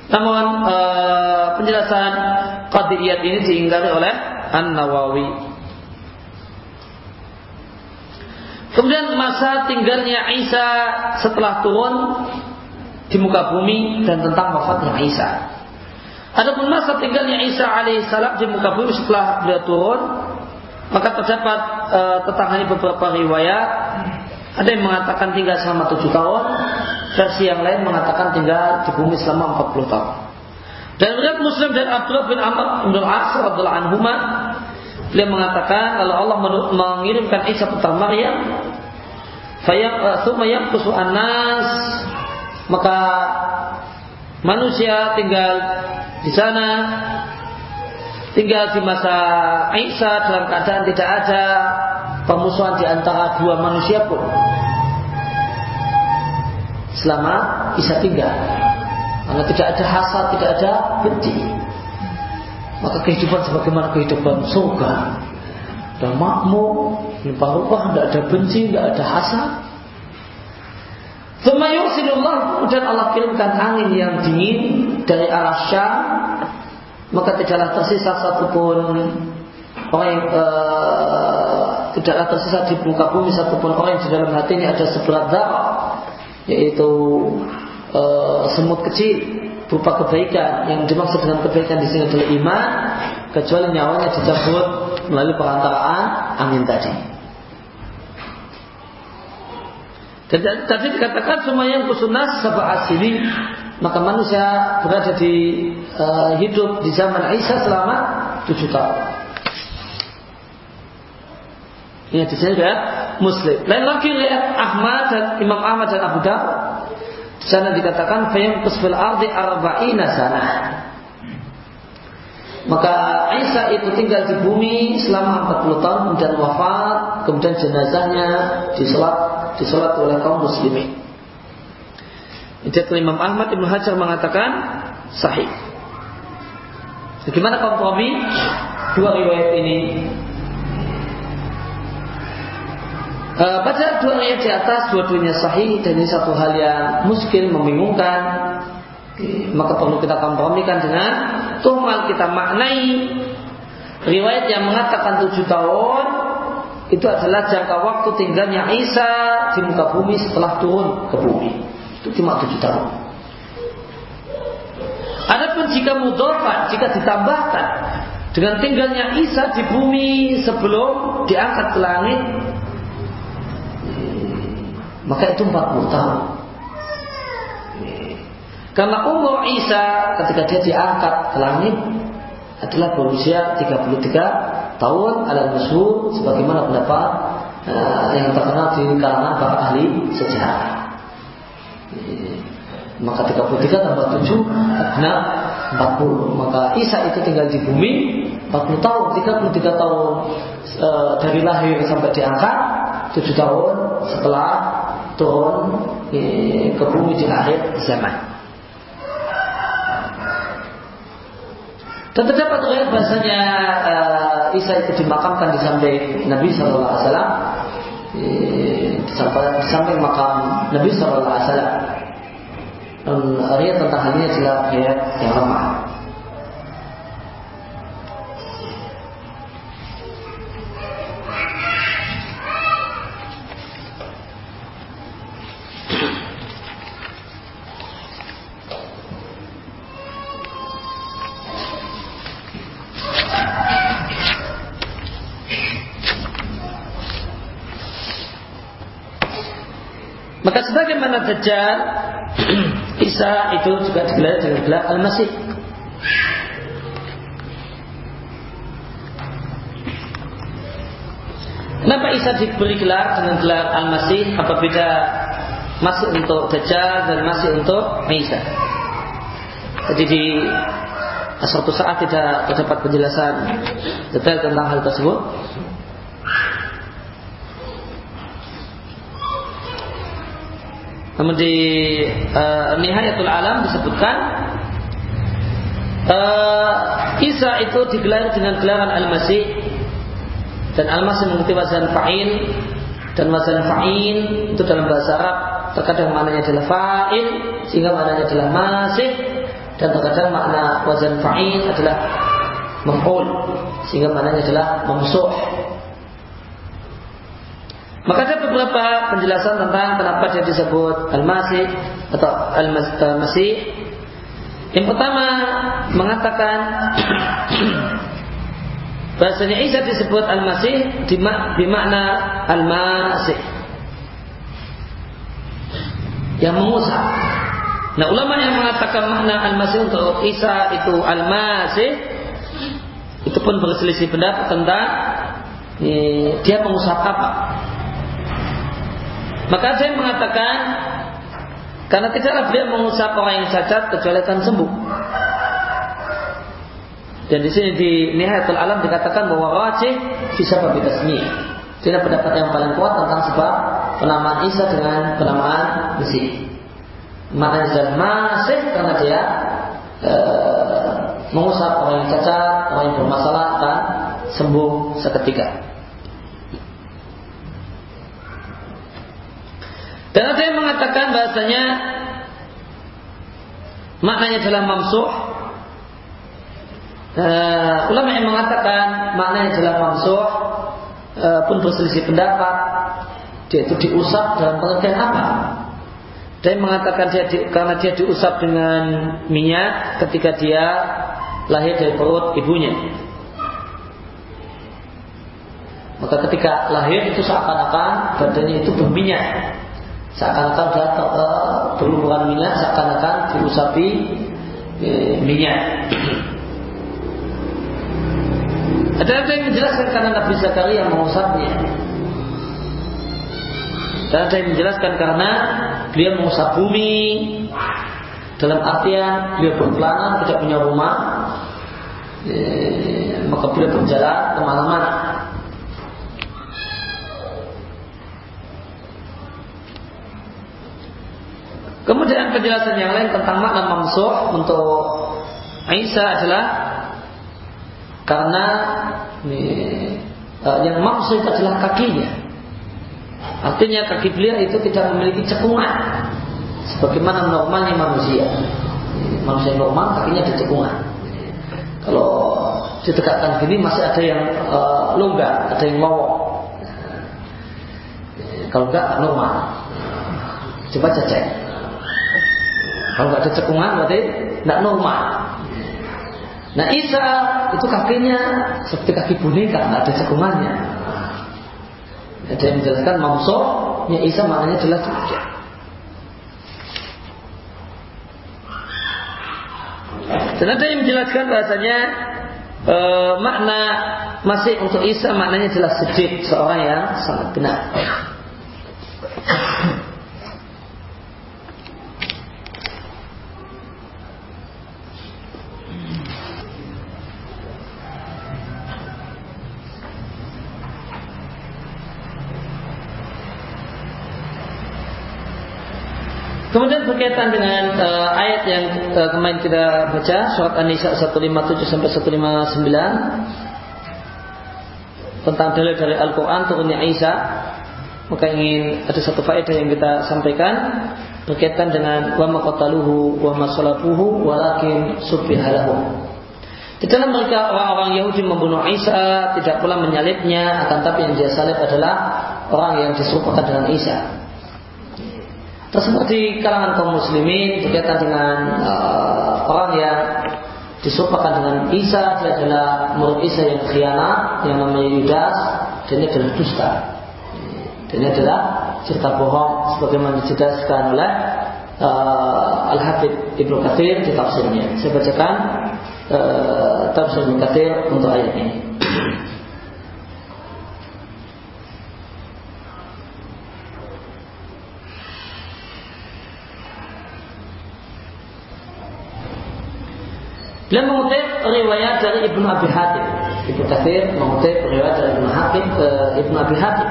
Namun e, penjelasan Qadiriyat ini diingkari oleh An-Nawawi. Kemudian masa tinggalnya Isa setelah turun di muka bumi dan tentang wafatnya Isa. Adapun masa tinggalnya Isa alaihissalam di muka bumi setelah beliau turun, maka terdapat e, tentang beberapa riwayat. Ada yang mengatakan tinggal selama tujuh tahun, Versi yang lain mengatakan tinggal di bumi selama 40 tahun. Dan riwayat Muslim dan Abdullah bin Amr bin Al-As radhiyallahu anhuma beliau mengatakan kalau Allah mengirimkan Isa putra Maryam fayam eh, thumma yamkusu anas maka manusia tinggal di sana tinggal di masa Isa dalam keadaan tidak ada pemusuhan di antara dua manusia pun selama bisa tinggal. Karena tidak ada hasad, tidak ada benci. Maka kehidupan sebagaimana kehidupan surga. ada makmur, limpah ruah, tidak ada benci, tidak ada hasad. Thumma yursilullah kemudian Allah kirimkan angin yang dingin dari arah Syam maka tidaklah tersisa satupun orang yang uh, tidaklah tersisa di muka bumi satupun orang yang di dalam hatinya ada seberat darah yaitu uh, semut kecil berupa kebaikan yang dimaksud dengan kebaikan di sini adalah iman kecuali nyawanya dicabut melalui perantaraan angin tadi. Tadi dikatakan semua yang kusunas sabah asili maka manusia berada di uh, hidup di zaman Isa selama tujuh tahun. Ini di sini Muslim. Lain lagi lihat Ahmad dan Imam Ahmad dan Abu Dawud. Di sana dikatakan fayam kusfil ardi arba'ina sana. Maka Isa itu tinggal di bumi selama 40 tahun kemudian wafat, kemudian jenazahnya disolat disolat oleh kaum muslimin. Itu Imam Ahmad Ibnu Hajar mengatakan sahih. Bagaimana kompromi dua riwayat ini? Uh, pada dua riwayat di atas dua-duanya sahih dan ini satu hal yang muskil membingungkan maka perlu kita kompromikan dengan tuhmal kita maknai riwayat yang mengatakan tujuh tahun itu adalah jangka waktu tinggalnya Isa di muka bumi setelah turun ke bumi itu cuma tujuh tahun. Adapun jika mudofat, jika ditambahkan dengan tinggalnya Isa di bumi sebelum diangkat ke langit, maka itu 40 tahun. Karena umur Isa ketika dia diangkat ke langit adalah berusia 33 tahun ala masyhur sebagaimana pendapat uh, yang terkenal di kalangan para ahli sejarah. Maka 33 tambah 7 nah 40. Maka Isa itu tinggal di bumi 40 tahun, 33 tahun e, dari lahir sampai diangkat, 7 tahun setelah turun e, ke bumi di akhir zaman. Dan terdapat riwayat bahasanya uh, Isa itu dimakamkan di samping Nabi Shallallahu Alaihi Wasallam di samping makam Nabi Shallallahu Alaihi Wasallam. Dan riwayat tentang hal ini adalah riwayat yang lemah. Maka sebagaimana Dajjal Isa itu juga digelar dengan gelar Al-Masih. Kenapa Isa diberi gelar dengan gelar Al-Masih? Apa beda masih untuk Dajjal dan masih untuk Isa? Jadi di suatu saat tidak terdapat penjelasan detail tentang hal tersebut Namun di uh, Nihayatul Alam disebutkan uh, Isa itu digelar dengan gelaran Al-Masih. Dan Al-Masih mengikuti wazan fa'il. Dan wazan fa'il itu dalam bahasa Arab terkadang maknanya adalah fa'il sehingga maknanya adalah masih. Dan terkadang makna wazan fa'il adalah maf'ul sehingga maknanya adalah mamsuh maka ada beberapa penjelasan tentang kenapa dia disebut Al-Masih atau Al-Masih. Yang pertama mengatakan bahasanya Isa disebut Al-Masih bermakna Al-Masih yang mengusap. Nah ulama yang mengatakan makna Al-Masih untuk Isa itu Al-Masih itu pun berselisih pendapat tentang eh, dia mengusap apa. Maka saya mengatakan karena tidaklah beliau mengusap orang yang cacat kecuali akan sembuh. Dan di sini di Nihayatul Alam dikatakan bahwa rajih bisa berbitasmi. Tidak pendapat yang paling kuat tentang sebab penamaan Isa dengan penamaan Mesih. Maknanya adalah masih karena dia e, mengusap orang yang cacat, orang yang bermasalah dan sembuh seketika. Mengatakan bahasanya maknanya adalah mamsuh. Uh, ulama yang mengatakan maknanya adalah mamsuh uh, pun berselisih pendapat. Dia itu diusap dalam pengertian apa? Dia mengatakan dia di, karena dia diusap dengan minyak ketika dia lahir dari perut ibunya. Maka ketika lahir itu seakan-akan badannya itu berminyak. Seakan-akan dia uh, minyak, seakan-akan diusapi uh, minyak. Ada yang menjelaskan karena Nabi Zakaria mengusapnya. Dan ada yang menjelaskan karena beliau mengusap bumi dalam artian beliau berkelana tidak punya rumah, eh, maka beliau berjalan ke mana-mana. Kemudian penjelasan yang lain tentang makna mamsuh untuk Aisyah adalah karena ini, uh, yang mamsuh itu adalah kakinya. Artinya kaki beliau itu tidak memiliki cekungan sebagaimana normalnya manusia. Manusia normal kakinya ada cekungan. Kalau ditegakkan gini masih ada yang uh, longgar, ada yang lowong. Kalau enggak normal. Coba cek. Kalau nggak ada cekungan berarti tidak normal. Nah Isa itu kakinya seperti kaki boneka, nggak ada cekungannya. Ada yang menjelaskan mamsoknya Isa maknanya jelas demikian. Dan ada yang menjelaskan bahasanya e, makna masih untuk Isa maknanya jelas sedih seorang yang sangat benar. Berkaitan dengan uh, ayat yang uh, kemarin kita baca surat An-Nisa 157 sampai 159 tentang dalil dari Al-Qur'an turunnya Isa. Maka ingin ada satu faedah yang kita sampaikan berkaitan dengan wa maqataluhu wa masalabuhu walakin subbihalahu di dalam mereka orang-orang Yahudi membunuh Isa tidak pula menyalibnya akan tapi yang dia salib adalah orang yang diserupakan dengan Isa tersebut di kalangan kaum muslimin berkaitan dengan uh, orang yang disumpahkan dengan Isa dia adalah murid Isa yang khianat yang namanya Yudas dan ini adalah dusta. Dan ini adalah cerita bohong sebagaimana dijelaskan oleh uh, Al-Habib Ibnu Katsir di tafsirnya. Saya bacakan uh, tafsir Ibnu Katsir untuk ayat ini Beliau mengutip riwayat dari Ibnu Abi Hatim. Ibnu Katsir mengutip riwayat dari Ibnu Hatim ke Ibnu Abi Hatim.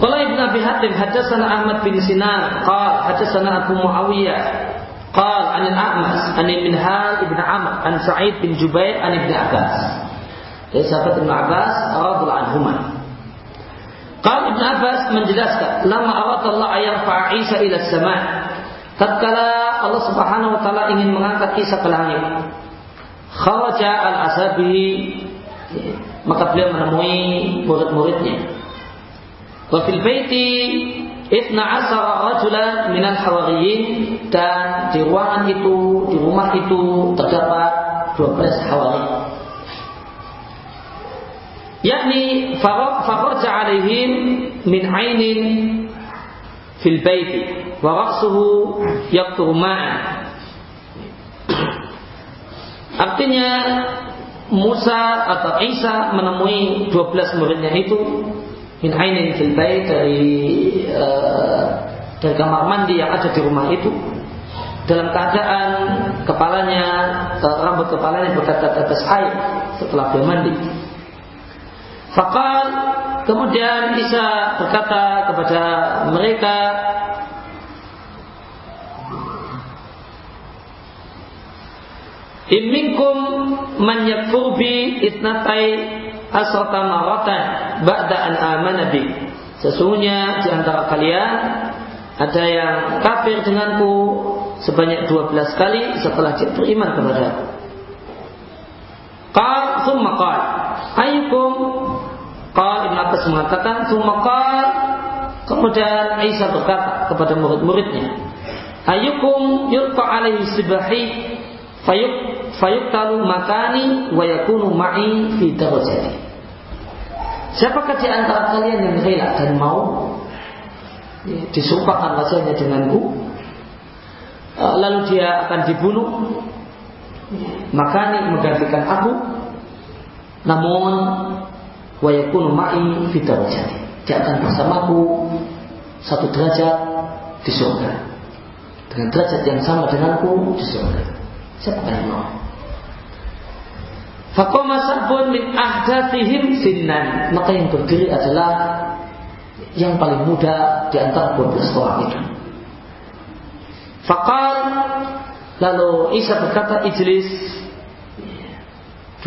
Qala Ibnu Abi Hatim hadatsana Ahmad bin Sinan qala hadatsana Abu Muawiyah قال عن الأعمش عن المنهال ابن عمر عن سعيد بن جبير عن ابن عباس dari sahabat Ibn Abbas radhiyallahu anhuma. Qal Ibn Abbas menjelaskan, "Lama Allah ayat Isa ila sama." Tatkala Allah Subhanahu wa taala ingin mengangkat Isa ke langit, kharaja al-asabi maka beliau menemui murid-muridnya. Wa fil baiti Ibna asara rajulan minal hawariyin dan di ruangan itu, di rumah itu terdapat 12 hawari. Yakni faraja alaihim min ainin fil baiti wa ra'suhu yaqturu ma'an Artinya Musa atau Isa menemui 12 muridnya itu min ainin dari uh, dari kamar mandi yang ada di rumah itu dalam keadaan kepalanya uh, rambut kepalanya bertetes air setelah dia mandi. Fakal kemudian Isa berkata kepada mereka Iminkum man yakfur bi itnatai asrata maratan ba'da an amana bi. Sesungguhnya di antara kalian ada yang kafir denganku sebanyak 12 kali setelah dia beriman kepada aku. Qal thumma qal ayyukum qal Ibn Abbas mengatakan thumma qal kemudian Isa berkata kepada murid-muridnya ayyukum yulqa alaihi sibahi fayuk fayuktalu makani wa yakunu ma'i fi darajati. Siapakah di antara kalian yang rela dan mau? Disumpahkan wajahnya denganku. Eh, lalu dia akan dibunuh. Maka ini menggantikan aku. Namun wa yakunu ma'i fi dia akan bersamaku satu derajat di surga. Dengan derajat yang sama denganku di surga. Siapa yang mau Fakoma sabun min ahdatihim sinnan maka yang berdiri adalah yang paling muda di antara 12 orang itu. Fakal lalu Isa berkata Ijlis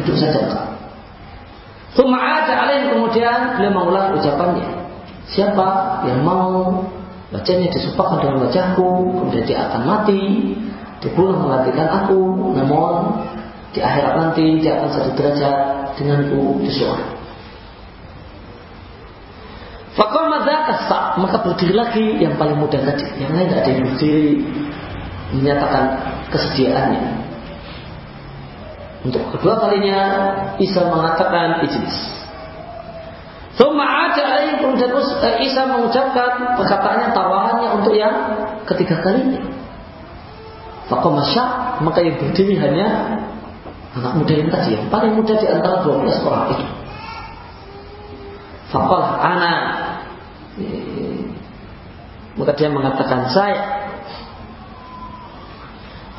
duduk saja. Thumma ada alaih kemudian beliau mengulang ucapannya. Siapa yang mau wajahnya disumpahkan dengan wajahku, kemudian dia akan mati, dibunuh menggantikan aku, namun di akhirat nanti dia akan satu derajat denganku di surga. Fakal dzaka maka berdiri lagi yang paling muda tadi. Yang lain tidak ada yang berdiri menyatakan kesediaannya. Untuk kedua kalinya Isa mengatakan ijlis. Thumma ada kemudian eh, Isa mengucapkan perkataannya tawarannya untuk yang ketiga kalinya. Fakal maka yang berdiri hanya anak muda yang tadi yang paling muda di antara 12 orang itu. Fakal anak maka dia mengatakan saya.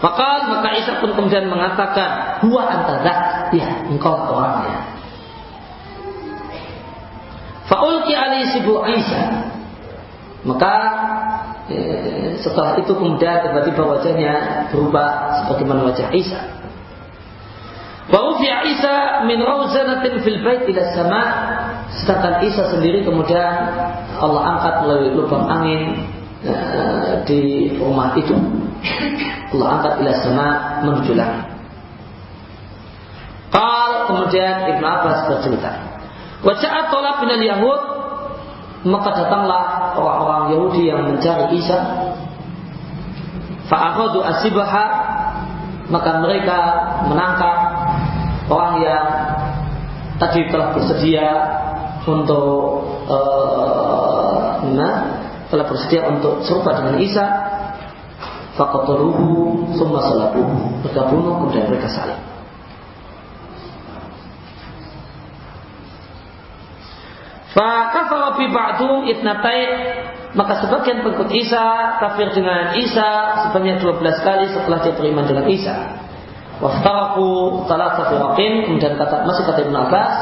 Maka maka Isa pun kemudian mengatakan huwa anta ya engkau orangnya. Faulki ali sibu Isa. Maka eh, setelah itu kemudian tiba-tiba wajahnya berubah sebagaimana wajah Isa. Wa Isa min rawzanatin fil bait ila sama sedangkan Isa sendiri kemudian Allah angkat melalui lubang angin uh, di rumah itu. Allah angkat ila sama menuju langit. Kemudian Ibnu Abbas bercerita. Wajah tolak bin Yahud maka datanglah orang-orang Yahudi yang mencari Isa. Fa'akhadu asibaha maka mereka menangkap orang yang tadi telah bersedia untuk uh, nah, telah bersedia untuk serupa dengan Isa faqataluhu summa salabuhu. Mereka bunuh kemudian mereka saling. Fakafara fi ba'dum itnatai. Maka sebagian pengikut Isa kafir dengan Isa sebanyak 12 kali setelah dia beriman dengan Isa. Waftaraku salah satu kemudian kata masih kata Ibn Abbas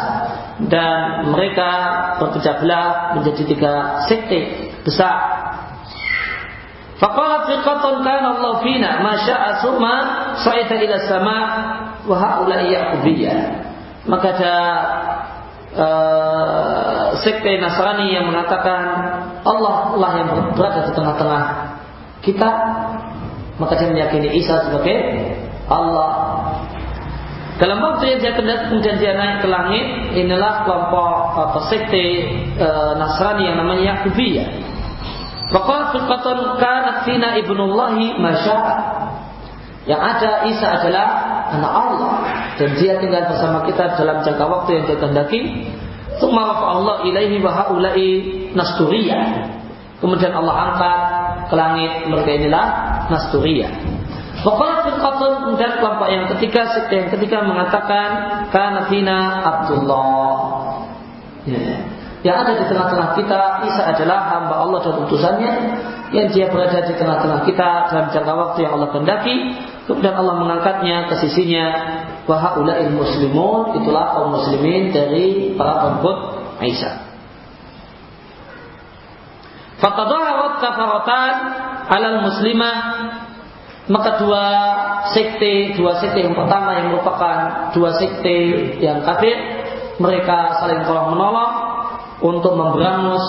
dan mereka berpecah belah menjadi tiga sekte besar. Faqalat firqatun kana Allah fina ma sya'a summa sa'ita ila sama wa yaqubiyah. Maka ada uh, sekte Nasrani yang mengatakan Allah lah yang berada di tengah-tengah kita maka dia meyakini Isa sebagai Allah dalam waktu yang dia kemudian dia naik ke langit, inilah kelompok atau sekte e, Nasrani yang namanya Yakubiyah. Maka firqatun kanat fina ibnullahi masya'a. Yang ada Isa adalah anak Allah dan dia tinggal bersama kita dalam jangka waktu yang dia kehendaki. Tsumma Allah ilaihi wa haula'i nasturiyah. Kemudian Allah angkat ke langit mereka inilah nasturiyah. Waqala firqatun kemudian kelompok yang ketiga yang ketiga mengatakan kana fina Abdullah. Ya. Yang ada di tengah-tengah kita Isa adalah hamba Allah dan utusannya yang dia berada di tengah-tengah kita dalam jangka waktu yang Allah kehendaki kemudian Allah mengangkatnya ke sisinya wa haula'il muslimun itulah kaum muslimin dari para pengikut Isa. Fatadaharat kafaratan alal muslimah maka dua sekte, dua sekte yang pertama yang merupakan dua sekte yang kafir, mereka saling tolong menolong untuk memberangus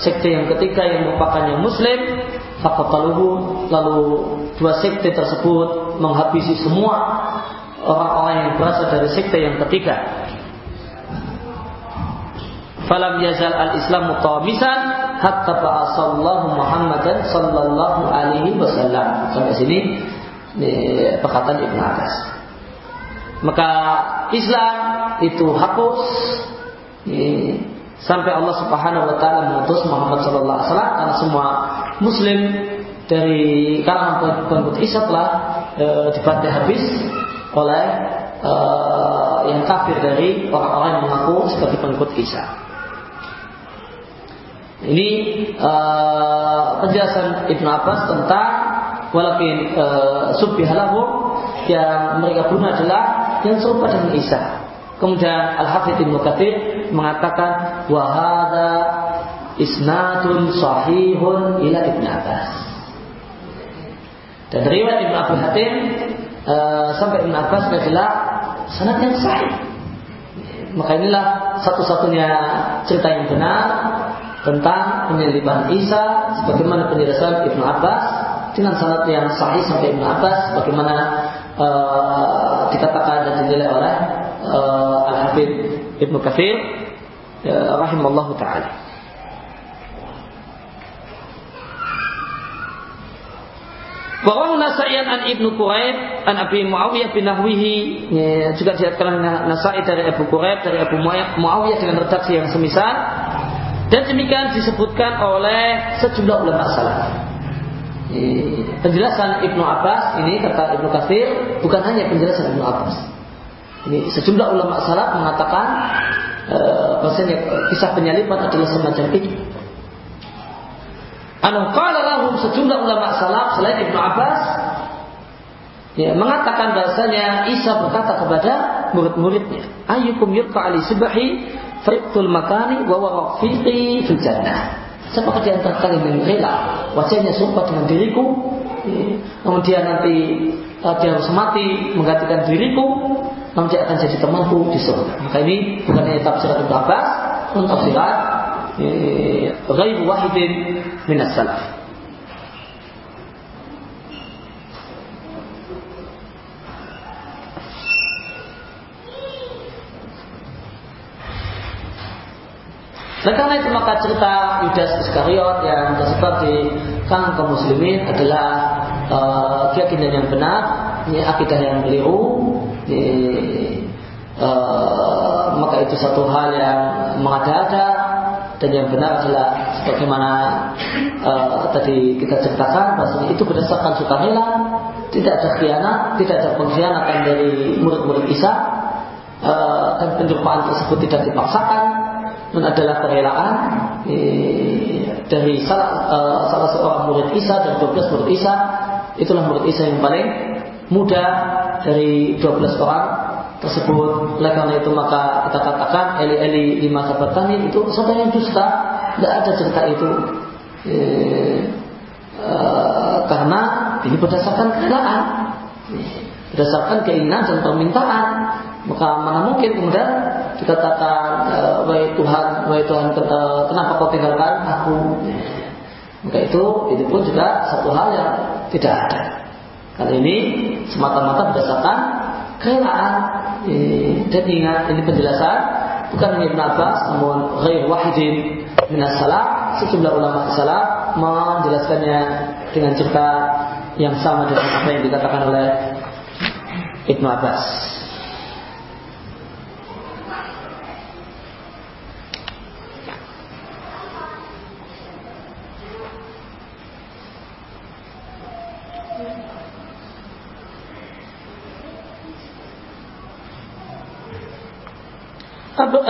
sekte yang ketiga yang merupakan yang muslim. Faqataluhu lalu dua sekte tersebut menghabisi semua orang-orang yang berasal dari sekte yang ketiga falam yazal al-islamu qamisan hatta ba'asallahu Muhammadan sallallahu alaihi wasallam. Sampai sini perkataan Ibnu Abbas. Maka Islam itu hapus. Sampai Allah Subhanahu wa taala mengutus Muhammad sallallahu alaihi wasallam. Karena semua muslim dari kalangan pengikut Isa telah e, dibantai habis oleh e, yang kafir dari orang-orang yang mengaku sebagai pengikut Isa. Ini e, penjelasan Ibnu Abbas tentang walakin subbihalahu yang mereka bunuh adalah yang serupa dengan Isa. Kemudian Al-Hafidh Katsir mengatakan wahada isnadun sahihun ila Ibnu Abbas. Dan riwayat Ibnu Abi Hatim uh, sampai Ibnu Abbas adalah sanad yang sahih. Maka inilah satu-satunya cerita yang benar tentang penyelidikan Isa sebagaimana penjelasan Ibnu Abbas dengan sanad yang sahih sampai Ibnu Abbas bagaimana uh, dikatakan dan dinilai oleh uh, Al-Hafidh Ibnu Katsir uh, rahimallahu taala. Wa Nasaian an Ibnu Quraib an Abi Muawiyah bin Nahwihi juga diriwayatkan Nasai dari Abu Quraib dari Abu Muawiyah dengan redaksi yang semisal dan demikian disebutkan oleh sejumlah ulama salaf. Penjelasan Ibnu Abbas ini kata Ibnu Katsir bukan hanya penjelasan Ibnu Abbas. Ini sejumlah ulama salaf mengatakan eh, bahasanya kisah penyaliban adalah semacam itu. Anu qala lahum sejumlah ulama salaf selain Ibnu Abbas ya, mengatakan bahasanya Isa berkata kepada murid-muridnya, "Ayyukum yulqa ali subhi Fritul makani wa warafiqi fil jannah. Siapa kerja yang terkali rela wajahnya sumpah dengan diriku. Kemudian nanti eh, dia harus mati menggantikan diriku Namun akan jadi temanku di surga. Maka ini bukan hanya tafsir Ibn Abbas Namun tafsiran eh, Ghaib wahidin minas salaf. Dan karena itu maka cerita Yudas Iskariot yang tersebar di kalangan kaum muslimin adalah uh, keyakinan yang benar, ini akidah yang keliru, uh, maka itu satu hal yang mengada-ada dan yang benar adalah sebagaimana uh, tadi kita ceritakan bahwasanya itu berdasarkan sukarela tidak ada khianat tidak ada pengkhianatan dari murid-murid Isa uh, dan penjumpaan tersebut tidak dipaksakan adalah kerelaan eh, dari salah, uh, salah seorang murid Isa dan 12 murid Isa itulah murid Isa yang paling muda dari 12 orang tersebut. Oleh karena itu maka kita katakan Eli Eli lima sahabat itu sesuatu yang dusta. Tidak ada cerita itu. E, e, karena ini berdasarkan kerelaan, berdasarkan keinginan dan permintaan. Maka mana mungkin kemudian dikatakan, eh, wahai Tuhan, wahai Tuhan, kenapa kau tinggalkan aku? Maka itu, itu pun juga satu hal yang tidak ada. Karena ini semata-mata berdasarkan kerelaan dan ingat ini penjelasan bukan hanya Ibn namun ghair wahidin minas salaf sejumlah ulama salaf menjelaskannya dengan cerita yang sama dengan apa yang dikatakan oleh Ibn Abbas.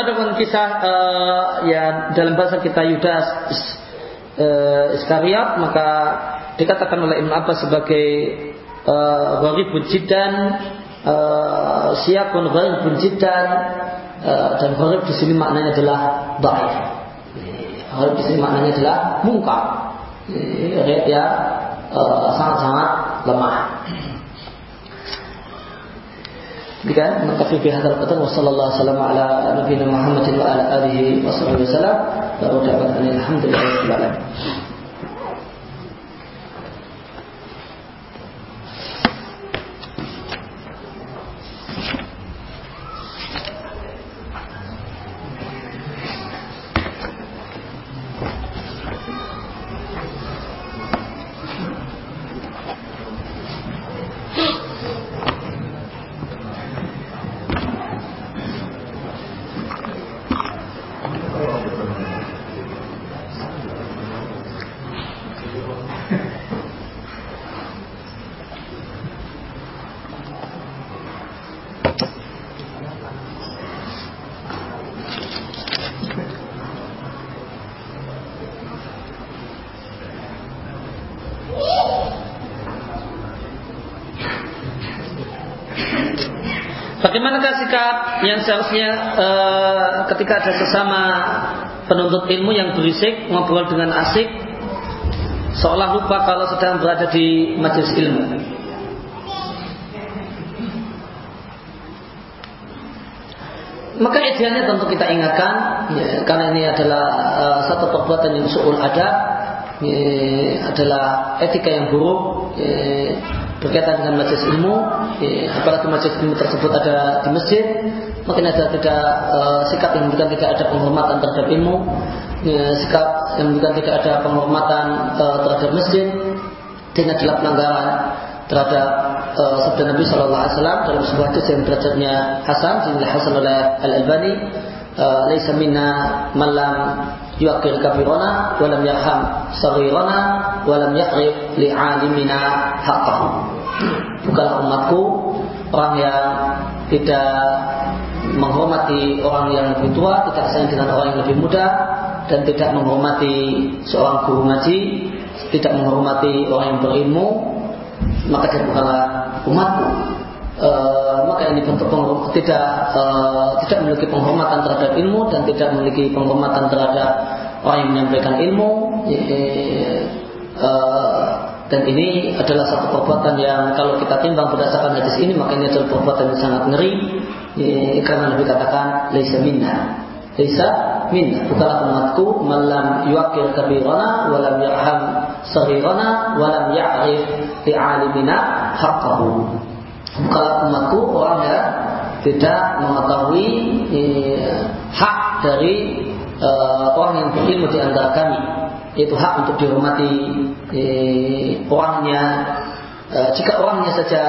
ada pun kisah uh, ya dalam bahasa kita Yudas uh, Iskariot maka dikatakan oleh Ibn Abbas sebagai uh, gharibun jiddan uh, siapun gharibun uh, dan gharib di sini maknanya adalah dhaif. Gharib di sini maknanya adalah mungkar. Ya, sangat-sangat lemah. Demikian mengkafi bihadzal qadar wa sallallahu alaihi ala nabiyina Muhammadin wa ala alihi wa sahbihi wasallam. Baru dapat. Bagaimanakah sikap yang seharusnya uh, ketika ada sesama penuntut ilmu yang berisik ngobrol dengan asik seolah lupa kalau sedang berada di majelis ilmu. Maka idealnya tentu kita ingatkan ya, karena ini adalah uh, satu perbuatan yang suul ada ya, adalah etika yang buruk ya, berkaitan dengan majelis ilmu, apalagi majelis ilmu tersebut ada di masjid, mungkin ada tidak uh, sikap yang bukan tidak ada penghormatan terhadap ilmu, ya, sikap yang bukan tidak ada penghormatan uh, terhadap masjid, dengan adalah pelanggaran terhadap uh, sabda Nabi Wasallam dalam sebuah hadis yang derajatnya Hasan, dinilai Hasan oleh Al Albani, uh, "Laisa minna malam yuakir kabirona walam yarham sarirona walam yakrif li'alimina haqqahu. Bukanlah umatku orang yang tidak menghormati orang yang lebih tua tidak sayang dengan orang yang lebih muda dan tidak menghormati seorang guru ngaji tidak menghormati orang yang berilmu maka dia bukanlah umatku e, maka ini bentuk tidak e, tidak memiliki penghormatan terhadap ilmu dan tidak memiliki penghormatan terhadap orang yang menyampaikan ilmu. E, dan ini adalah satu perbuatan yang kalau kita timbang berdasarkan hadis ini maka ini adalah perbuatan yang sangat ngeri. Karena Nabi katakan laisa minna. Laisa minna. Bukanlah umatku malam yuakir kabirana walam yarham saghirana walam ya'rif li'alimina haqqahu bukanlah umatku orang yang tidak mengetahui eh, hak dari eh, orang yang berilmu di antara kami yaitu hak untuk dihormati eh, orangnya. Eh, jika orangnya saja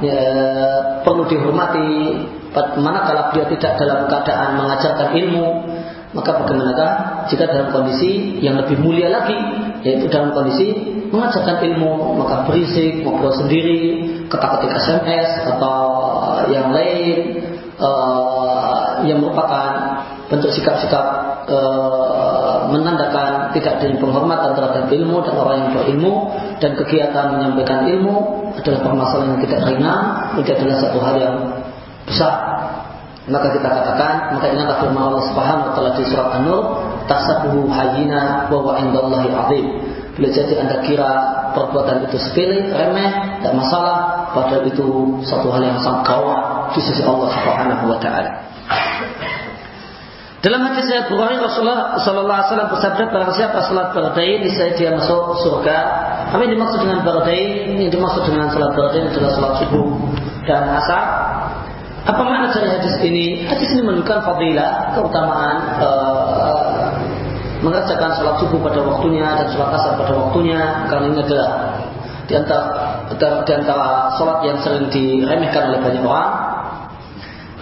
eh, perlu dihormati manakala dia tidak dalam keadaan mengajarkan ilmu maka bagaimanakah jika dalam kondisi yang lebih mulia lagi yaitu dalam kondisi mengajarkan ilmu maka berisik ngobrol sendiri ketak-ketik SMS atau yang lain uh, yang merupakan bentuk sikap-sikap uh, menandakan tidak adanya penghormatan terhadap ilmu dan orang yang berilmu dan kegiatan menyampaikan ilmu adalah permasalahan yang tidak ringan itu adalah satu hal yang besar. Maka kita katakan maka ingatlah firman Allah Subhanahu wa taala di surat An-Nur tasabuhu hayyina wa wa indallahi azim. Bila jadi anda kira perbuatan itu sepele, remeh, tidak masalah, padahal itu satu hal yang sangat gawat di sisi Allah Subhanahu wa taala. Dalam hadis saya Bukhari Rasulullah Sallallahu Alaihi Wasallam bersabda barang siapa salat berdain niscaya dia masuk surga. Apa yang dimaksud dengan berdain? Yang dimaksud dengan salat berdain adalah salat subuh dan asar. Apa makna dari hadis ini? Hadis ini menunjukkan fadilah, keutamaan uh, mengerjakan sholat subuh pada waktunya dan sholat asar pada waktunya karena ini adalah di antara, di antara sholat yang sering diremehkan oleh banyak orang.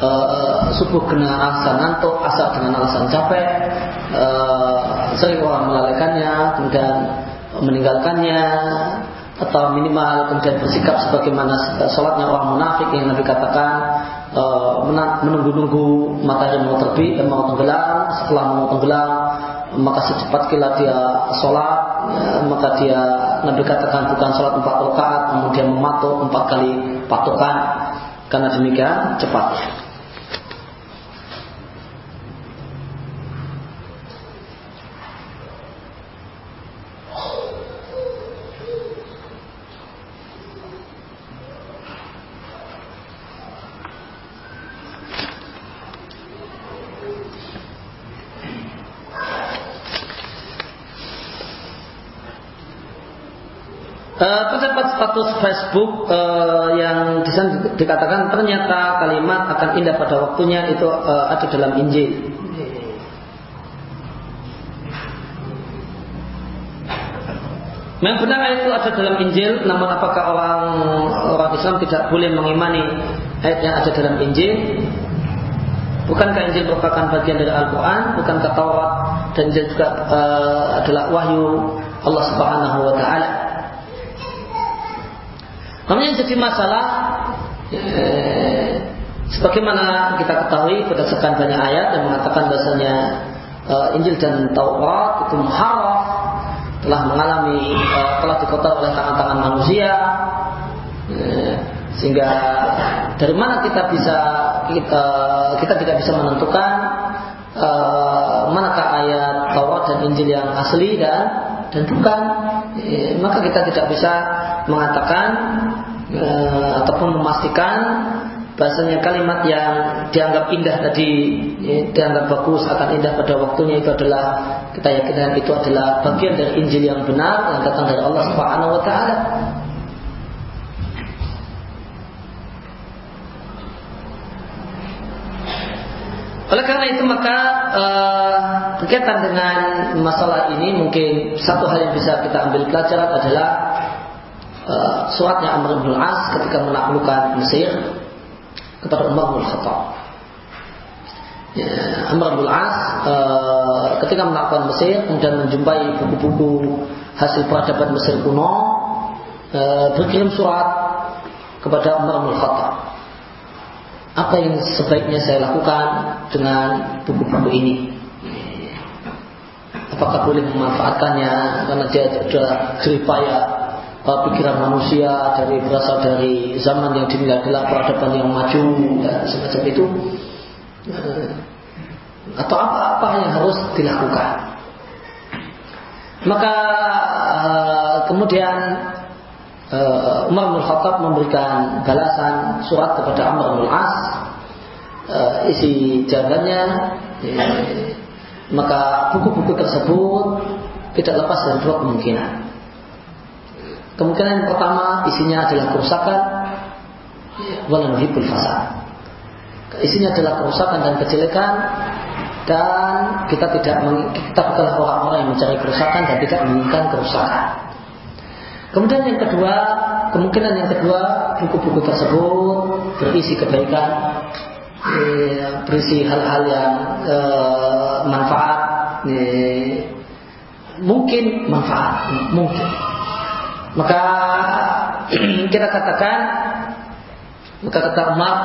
Uh, subuh kena alasan ngantuk asar dengan alasan capek. Uh, sering orang melalaikannya kemudian meninggalkannya atau minimal kemudian bersikap sebagaimana sholatnya orang munafik yang Nabi katakan menunggu-nunggu matahari mau terbit mau tenggelam. Setelah mau tenggelam maka secepat kila dia sholat maka dia katakan bukan sholat empat rakaat kemudian mematuk empat kali patukan karena demikian cepat Uh, terdapat status Facebook uh, yang di sana dikatakan ternyata kalimat akan indah pada waktunya itu uh, ada dalam Injil. Yang benar itu ada dalam Injil, namun apakah orang orang Islam tidak boleh mengimani ayat yang ada dalam Injil? Bukankah Injil merupakan bagian dari Al-Quran? Bukankah Taurat dan Injil juga uh, adalah wahyu Allah Subhanahu Wa Taala? Namun yang jadi masalah eh, sebagaimana kita ketahui berdasarkan banyak ayat yang mengatakan bahasanya eh, Injil dan Taurat itu muharraf telah mengalami eh, telah dikotor oleh tangan-tangan manusia eh, sehingga dari mana kita bisa kita, kita tidak bisa menentukan eh, manakah ayat Taurat dan Injil yang asli dan dan bukan eh, maka kita tidak bisa mengatakan e, ataupun memastikan bahasanya kalimat yang dianggap indah tadi ya, dianggap bagus akan indah pada waktunya itu adalah kita yakinkan itu adalah bagian dari Injil yang benar yang datang dari Allah Subhanahu wa taala. Oleh karena itu maka uh, dengan masalah ini mungkin satu hal yang bisa kita ambil pelajaran adalah uh, suratnya Amr bin As ketika menaklukkan Mesir kepada Umar bin Khattab. Ya, Amr bin As uh, ketika menaklukkan Mesir kemudian menjumpai buku-buku hasil peradaban Mesir kuno uh, berkirim surat kepada Umar bin Khattab apa yang sebaiknya saya lakukan dengan buku-buku ini? Apakah boleh memanfaatkannya? Karena dia sudah jeripaya uh, pikiran manusia dari berasal dari zaman yang dinilai adalah peradaban yang maju dan semacam itu. Uh, atau apa-apa yang harus dilakukan? Maka uh, kemudian uh, Umar bin Khattab memberikan balasan surat kepada Amr bin As uh, isi jawabannya uh, maka buku-buku tersebut tidak lepas dari dua kemungkinan. Kemungkinan yang pertama isinya adalah kerusakan. Walau hibul fasad isinya adalah kerusakan dan kejelekan. Dan kita tidak kita bukanlah orang-orang yang mencari kerusakan dan tidak menginginkan kerusakan Kemudian yang kedua, kemungkinan yang kedua buku-buku tersebut berisi kebaikan, eh, berisi hal-hal yang eh, manfaat, eh, mungkin manfaat, mungkin. Maka kita katakan, maka kata Umar,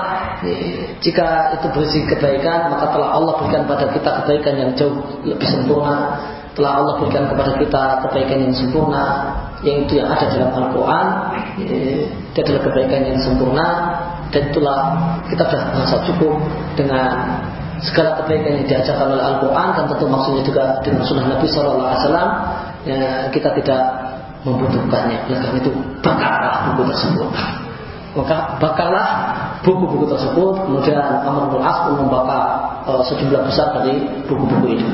jika itu berisi kebaikan, maka telah Allah berikan pada kita kebaikan yang jauh lebih sempurna telah Allah berikan kepada kita kebaikan yang sempurna yang itu yang ada dalam Al-Quran. Itu adalah kebaikan yang sempurna. Dan itulah kita sudah merasa cukup dengan segala kebaikan yang diajarkan oleh Al-Quran. Dan tentu maksudnya juga dengan sunnah Nabi SAW ya, kita tidak membutuhkannya. Oleh karena itu bakarlah buku tersebut. Maka bakarlah buku-buku tersebut. Kemudian Amr bin As membakar uh, sejumlah besar dari buku-buku itu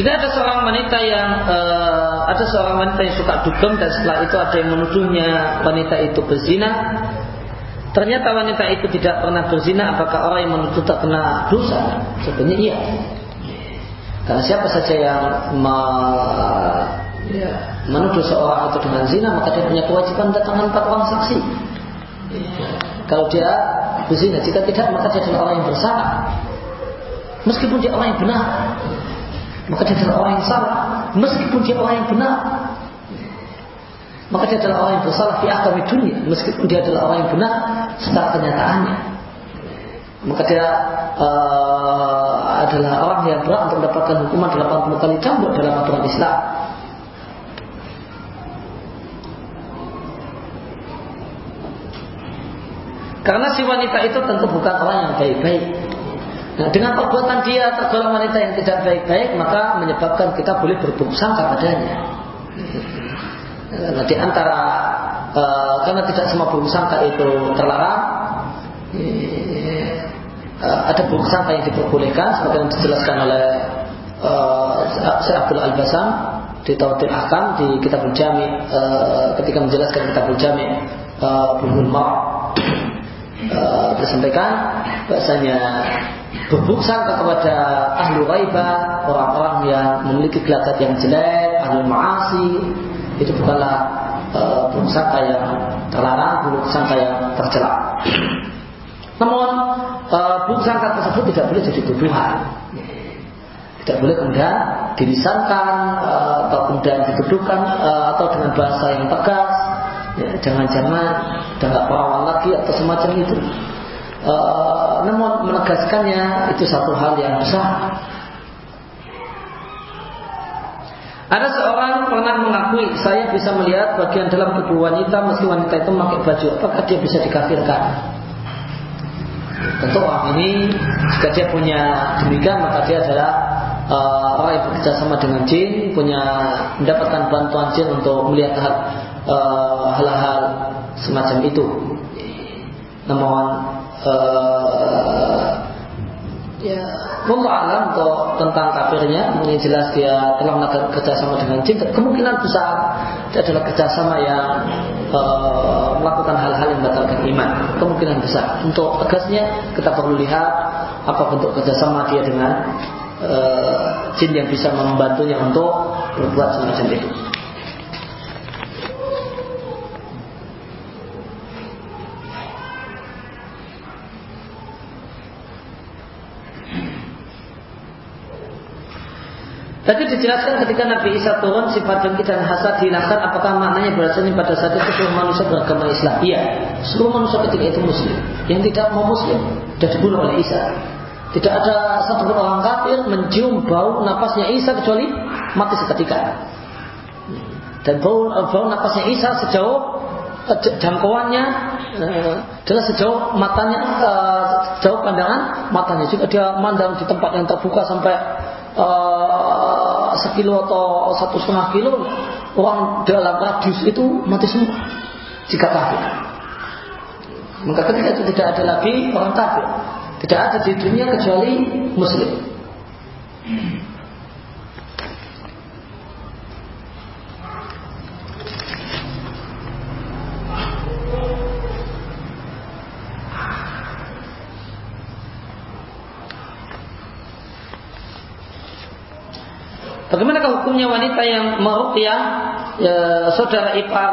Jika ada seorang wanita yang uh, ada seorang wanita yang suka dugem dan setelah itu ada yang menuduhnya wanita itu berzina, ternyata wanita itu tidak pernah berzina, apakah orang yang menuduh tak kena dosa? Sebenarnya iya. Karena siapa saja yang me, ya, menuduh seorang itu dengan zina, maka dia punya kewajiban datangkan empat orang saksi. Kalau dia berzina, jika tidak maka dia adalah orang yang bersalah. Meskipun dia orang yang benar, maka dia adalah orang yang salah meskipun dia orang yang benar maka dia adalah orang yang bersalah di akami dunia meskipun dia adalah orang yang benar secara kenyataannya maka dia uh, adalah orang yang berat untuk mendapatkan hukuman 80 kali cambuk dalam aturan Islam. Karena si wanita itu tentu bukan orang yang baik-baik. Nah, dengan perbuatan dia tergolong wanita yang tidak baik-baik, maka menyebabkan kita boleh berburuk sangka padanya. Nah, di antara uh, karena tidak semua buruk sangka itu terlarang, uh, ada buruk sangka yang diperbolehkan, seperti yang dijelaskan oleh uh, Syekh Abdul Al Basam di Tauhid Ahkam di Kitab Jami uh, ketika menjelaskan Kitab Jami uh, Bulughul uh, disampaikan bahasanya berburuk sangka kepada ahli raibah, orang-orang yang memiliki gelagat yang jelek, ahli maasi, itu bukanlah uh, buruk sangka yang terlarang, buruk sangka yang tercela. Namun uh, buruk sangka tersebut tidak boleh jadi tuduhan. Tidak boleh kemudian dilisankan uh, atau kemudian dituduhkan uh, atau dengan bahasa yang tegas ya, jangan-jangan udah nggak perawan lagi atau semacam itu. E, namun menegaskannya itu satu hal yang besar. Ada seorang pernah mengakui saya bisa melihat bagian dalam tubuh wanita meski wanita itu memakai baju apakah dia bisa dikafirkan? Tentu orang ini jika dia punya demikian maka dia adalah uh, orang yang bekerja sama dengan jin punya mendapatkan bantuan jin untuk melihat Eh, hal-hal uh, semacam itu. Namun uh, ya untuk tentang kafirnya. Mungkin jelas dia telah melakukan kerjasama dengan jin. Kemungkinan besar dia adalah kerjasama yang uh, melakukan hal-hal yang membatalkan iman. Kemungkinan besar. Untuk tegasnya kita perlu lihat apa bentuk kerjasama dia dengan uh, jin yang bisa membantunya untuk berbuat semacam itu Tadi dijelaskan ketika Nabi Isa turun sifat dengki dan hasad dihilangkan apakah maknanya berasanya pada saat itu seluruh manusia beragama Islam? Iya, seluruh manusia ketika itu muslim. Yang tidak mau muslim sudah dibunuh oleh Isa. Tidak ada satu orang kafir mencium bau napasnya Isa kecuali mati seketika. Dan bau, bau napasnya Isa sejauh eh, jangkauannya eh, adalah sejauh matanya eh, sejauh pandangan matanya juga dia mandang di tempat yang terbuka sampai sekilo atau satu setengah kilo orang dalam radius itu mati semua jika kafir. Maka ketika itu tidak ada lagi orang kafir, tidak ada di dunia kecuali muslim. Bagaimana hukumnya wanita yang meruqyah ya, saudara ipar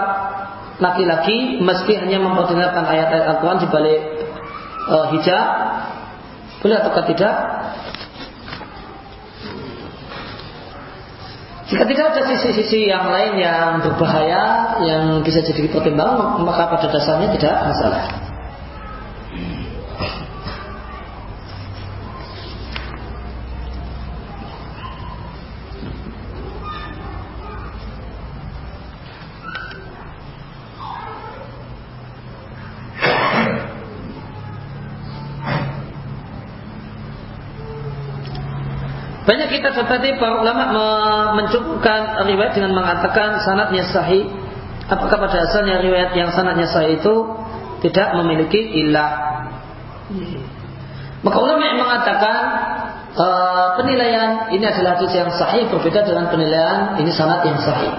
laki-laki meski hanya memperdengarkan ayat-ayat Al-Quran di balik uh, hijab? Boleh atau tidak? Jika tidak ada sisi-sisi yang lain yang berbahaya yang bisa jadi pertimbangan, maka pada dasarnya tidak masalah. Kita dapati para ulama mencukupkan riwayat dengan mengatakan sanatnya sahih. Apakah pada asalnya riwayat yang sanatnya sahih itu tidak memiliki ilah? Maka ulama yang mengatakan uh, penilaian ini adalah hadis yang sahih berbeda dengan penilaian ini sanat yang sahih.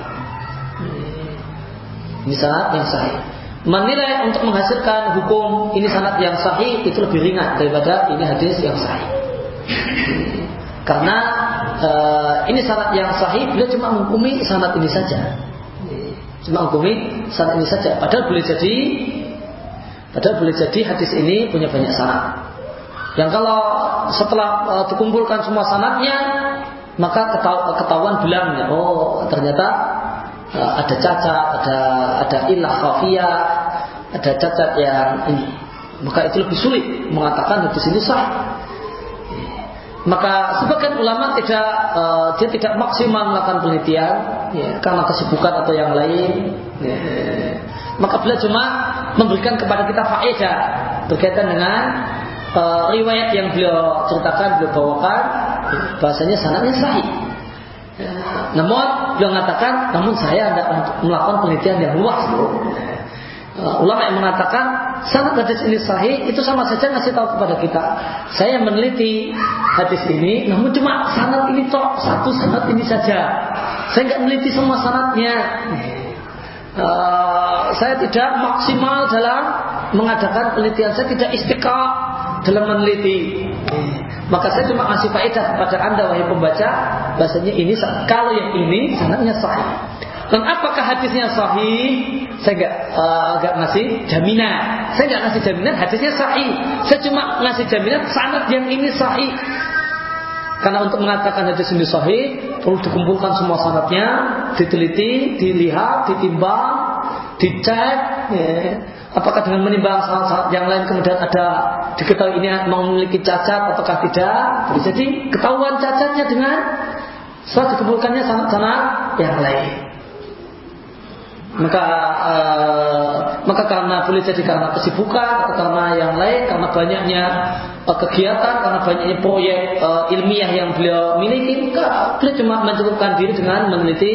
Ini sanat yang sahih. Menilai untuk menghasilkan hukum ini sanat yang sahih itu lebih ringan daripada ini hadis yang sahih. Karena uh, ini syarat yang sahih, beliau cuma menghukumi syarat ini saja. Cuma menghukumi syarat ini saja. Padahal boleh jadi, padahal boleh jadi hadis ini punya banyak syarat. Yang kalau setelah uh, dikumpulkan semua sanatnya, maka ketahuan bilangnya, oh ternyata uh, ada cacat, ada ada ilah khafiyah, ada cacat yang maka itu lebih sulit mengatakan hadis ini sah. Maka sebagian ulama tidak uh, dia tidak maksimal melakukan penelitian ya, karena kesibukan atau yang lain. Ya. Maka beliau cuma memberikan kepada kita faedah berkaitan dengan uh, riwayat yang beliau ceritakan, beliau bawakan, bahasanya sanadnya sahih. Ya. Namun beliau mengatakan, namun saya tidak melakukan penelitian yang luas. Uh, ulama yang mengatakan sanad hadis ini sahih itu sama saja ngasih tahu kepada kita. Saya meneliti hadis ini, namun cuma sanad ini toh satu sanad ini saja. Saya nggak meneliti semua sanadnya. Uh, saya tidak maksimal dalam mengadakan penelitian. Saya tidak istiqah dalam meneliti. Maka saya cuma ngasih faedah kepada anda wahai pembaca, bahasanya ini kalau yang ini sanadnya sahih. Dan apakah hadisnya sahih? Saya nggak uh, nggak ngasih jaminan. Saya nggak ngasih jaminan hadisnya sahih. Saya cuma ngasih jaminan sanad yang ini sahih. Karena untuk mengatakan hadis ini sahih perlu dikumpulkan semua sanadnya, diteliti, dilihat, ditimbang, dicek. Ya. Apakah dengan menimbang sanad yang lain kemudian ada diketahui ini memiliki cacat ataukah tidak? Jadi ketahuan cacatnya dengan setelah dikumpulkannya sanad-sanad yang lain maka uh, maka karena boleh jadi karena kesibukan atau karena yang lain karena banyaknya uh, kegiatan karena banyaknya proyek uh, ilmiah yang beliau miliki maka beliau cuma mencukupkan diri dengan meneliti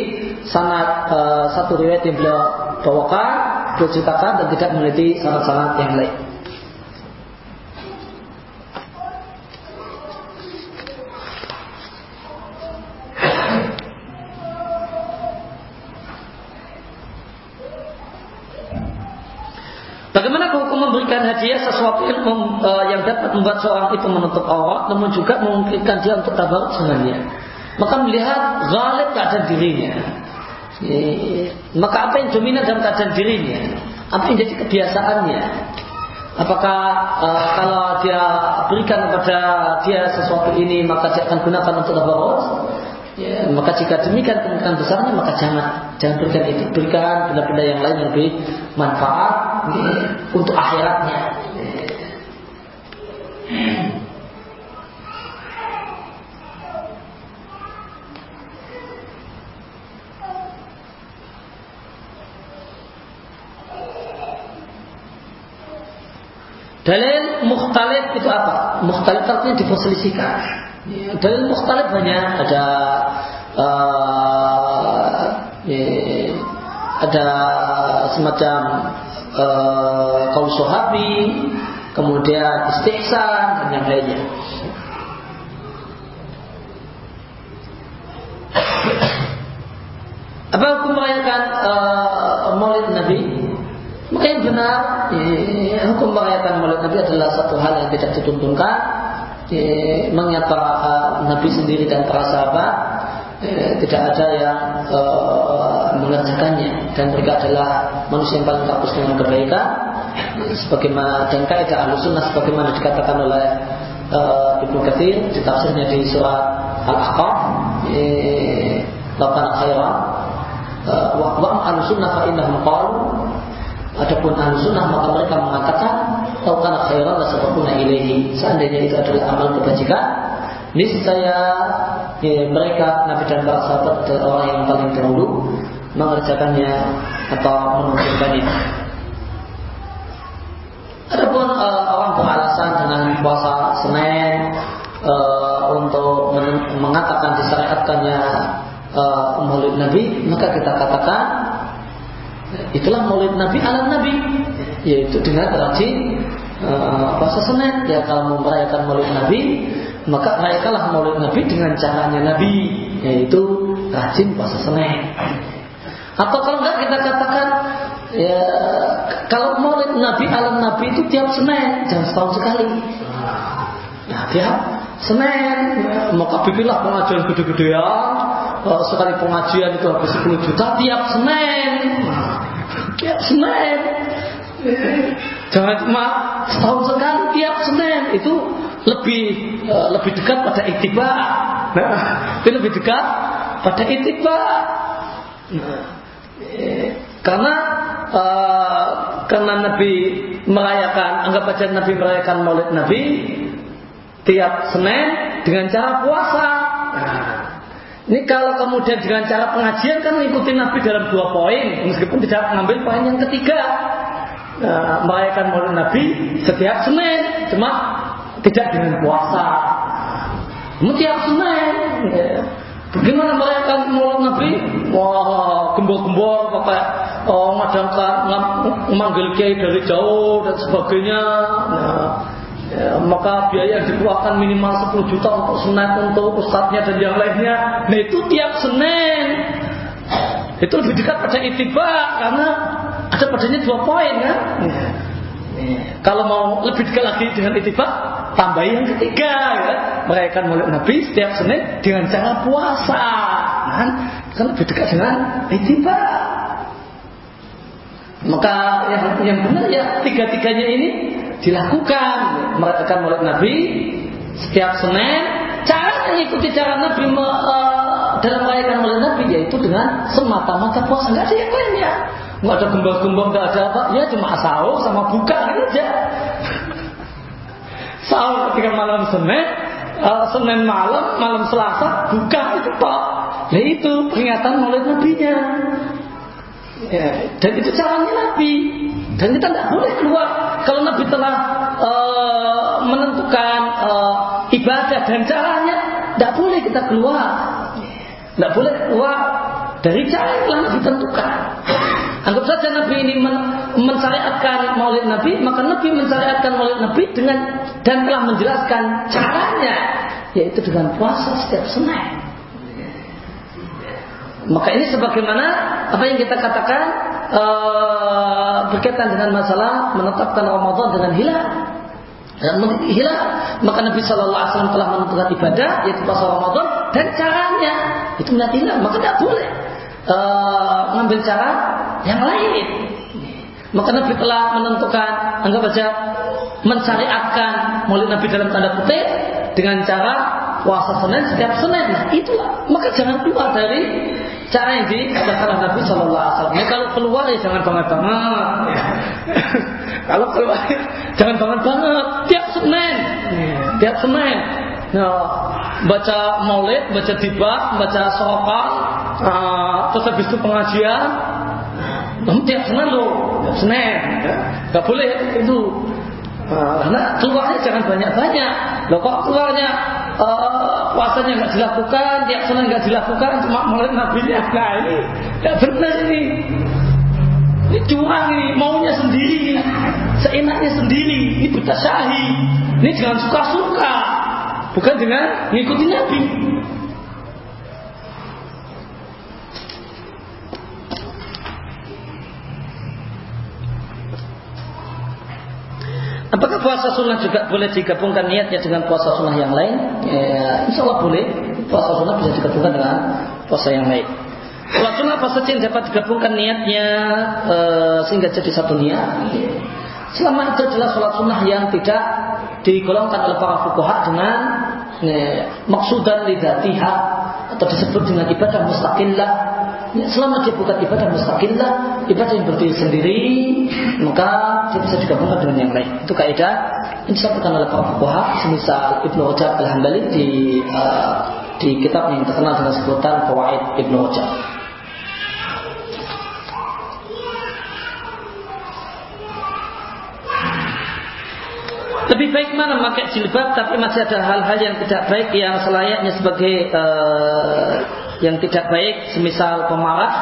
sangat uh, satu riwayat yang beliau bawakan beliau ceritakan dan tidak meneliti sanat-sanat yang lain Bagaimana hukum memberikan hadiah sesuatu yang, mem, uh, yang dapat membuat seorang itu menutup aurat, namun juga memungkinkan dia untuk tabarut dengannya. Maka melihat ghalib keadaan dirinya. E, maka apa yang dominan dalam keadaan dirinya? Apa yang jadi kebiasaannya? Apakah uh, kalau dia berikan kepada dia sesuatu ini maka dia akan gunakan untuk tabarut? Ya, maka jika demikian kemungkinan besarnya maka jangan jangan berikan itu berikan benda-benda yang lain yang lebih manfaat untuk akhiratnya. Dalil mukhtalif itu apa? Mukhtalif artinya diperselisihkan. Ya, dalil mukhtalif banyak ada uh, ya, ada semacam uh, kaum sahabi, kemudian istihsan dan yang lainnya. Apa hukum merayakan uh, Maulid Nabi? Maka benar, ya, hukum merayakan Maulid Nabi adalah satu hal yang tidak dituntunkan mengingat para uh, Nabi sendiri dan para sahabat eh, tidak ada yang uh, mengerjakannya dan mereka adalah manusia yang paling fokus dengan kebaikan. Sebagaimana dan kaidah al-sunnah sebagaimana dikatakan oleh uh, Ibnu Katsir di tafsirnya di surat Al-Ahqaf eh, lakukan khairan. Wa wa al-sunnah fa innahum qalu adapun maka mereka mengatakan Tau kana khairan la sabaquna ilaihi. Seandainya itu adalah amal kebajikan, niscaya ya, mereka Nabi dan para sahabat adalah orang yang paling dahulu mengerjakannya atau menunjukkannya. Adapun uh, orang beralasan dengan puasa Senin uh, untuk mengatakan disyariatkannya uh, Maulid Nabi, maka kita katakan itulah Maulid Nabi alam Nabi yaitu dengan rajin uh, puasa Senin. Ya kalau mau merayakan Maulid Nabi, maka rayakanlah Maulid Nabi dengan caranya Nabi, yaitu rajin puasa Senin. Atau kalau enggak kita katakan ya kalau Maulid Nabi alam Nabi itu tiap Senin, jangan setahun sekali. Nah, tiap Senin, maka bikinlah pengajian gede-gedean. Uh, sekali pengajian itu habis 10 juta tiap Senin. Tiap Senin. Jangan cuma setahun sekali tiap Senin itu lebih uh, lebih dekat pada itiba. Nah, itu lebih dekat pada itiba. Nah, eh, karena uh, karena Nabi merayakan, anggap aja Nabi merayakan Maulid Nabi tiap Senin dengan cara puasa. Nah, ini kalau kemudian dengan cara pengajian kan mengikuti Nabi dalam dua poin, meskipun tidak mengambil poin yang ketiga. Nah, merayakan Maulid Nabi setiap Senin, cuma tidak dengan puasa. Namun tiap Senin. Ya. Bagaimana merayakan Maulid Nabi? Wah, gembor-gembor pakai oh, ngadangkan memanggil kiai dari jauh dan sebagainya. Nah, ya, maka biaya yang dikeluarkan minimal 10 juta untuk senin untuk ustadznya dan yang lainnya nah itu tiap senin itu lebih dekat pada itiba karena ada padanya dua poin kan? Ya. kalau mau lebih dekat lagi dengan itiba tambah yang ketiga ya. merayakan mulai Nabi setiap Senin dengan cara puasa kan, kan lebih dekat dengan itiba maka yang, yang benar ya tiga-tiganya ini dilakukan. Merayakan Maulid Nabi setiap Senin. Cara mengikuti cara Nabi me, uh, dalam merayakan Maulid Nabi yaitu dengan semata-mata puasa. Nggak ada yang lainnya nggak ada gembang-gembang nggak ada apa. Ya cuma sahur sama buka aja. Sahur ketika malam Senin uh, Senin malam malam Selasa buka itu pak. Ya itu peringatan Maulid Nabi-nya. Ya, dan itu caranya Nabi. Dan kita tidak boleh keluar. Kalau Nabi telah uh, menentukan uh, ibadah dan caranya, tidak boleh kita keluar. Tidak boleh keluar. Dari cara yang telah Nabi tentukan. Anggap saja Nabi ini men mensyariatkan maulid Nabi, maka Nabi mensyariatkan maulid Nabi dengan dan telah menjelaskan caranya, yaitu dengan puasa setiap Senin. Maka ini sebagaimana apa yang kita katakan uh, berkaitan dengan masalah menetapkan Ramadan dengan hilal. Dan hilal, maka Nabi Shallallahu Alaihi Wasallam telah menentukan ibadah yaitu puasa Ramadan dan caranya itu melihat hilal, maka tidak boleh uh, cara yang lain. Maka Nabi telah menentukan, anggap saja mensyariatkan Maulid Nabi dalam tanda kutip dengan cara puasa Senin setiap Senin. Nah, itulah. Maka jangan keluar dari cara yang dikatakan Nabi Shallallahu Alaihi Wasallam. Ya, kalau keluar ya jangan banget banget. Kalau keluar ya, jangan banget banget. Tiap Senin, tiap Senin. Nah, baca maulid, baca tiba, baca sokal, uh, terus habis itu pengajian. Namun tiap Senin loh, tiap Senin. Ya. Boleh itu. Uh, karena keluarnya jangan banyak-banyak. Loh kok keluarnya uh, puasanya nggak dilakukan, tiap Senin nggak dilakukan, cuma mulai nabinya. Nah ini nggak benar ini. Ini curang ini, maunya sendiri, seenaknya sendiri. Ini buta syahi. Ini dengan suka-suka, bukan dengan ngikutin Nabi. Apakah puasa sunnah juga boleh digabungkan niatnya dengan puasa sunnah yang lain? Ya, insya Allah boleh. Puasa sunnah bisa digabungkan dengan puasa yang lain. Puasa sunnah saja yang dapat digabungkan niatnya e, sehingga jadi satu niat? Selama itu adalah sholat sunnah yang tidak digolongkan oleh para fukuha dengan e, maksudan lidatiha atau disebut dengan ibadah mustaqillah Ya, selama dia bukan ibadah mustaqillah, ibadah yang berdiri sendiri, maka dia bisa digabungkan dengan yang lain. Itu kaidah yang disampaikan oleh para fuqaha, semisal Ibnu Rajab Al-Hambali di uh, di kitab yang terkenal dengan sebutan Fawaid Ibnu Rajab. Lebih baik mana memakai jilbab tapi masih ada hal-hal yang tidak baik yang selayaknya sebagai uh, yang tidak baik semisal pemarah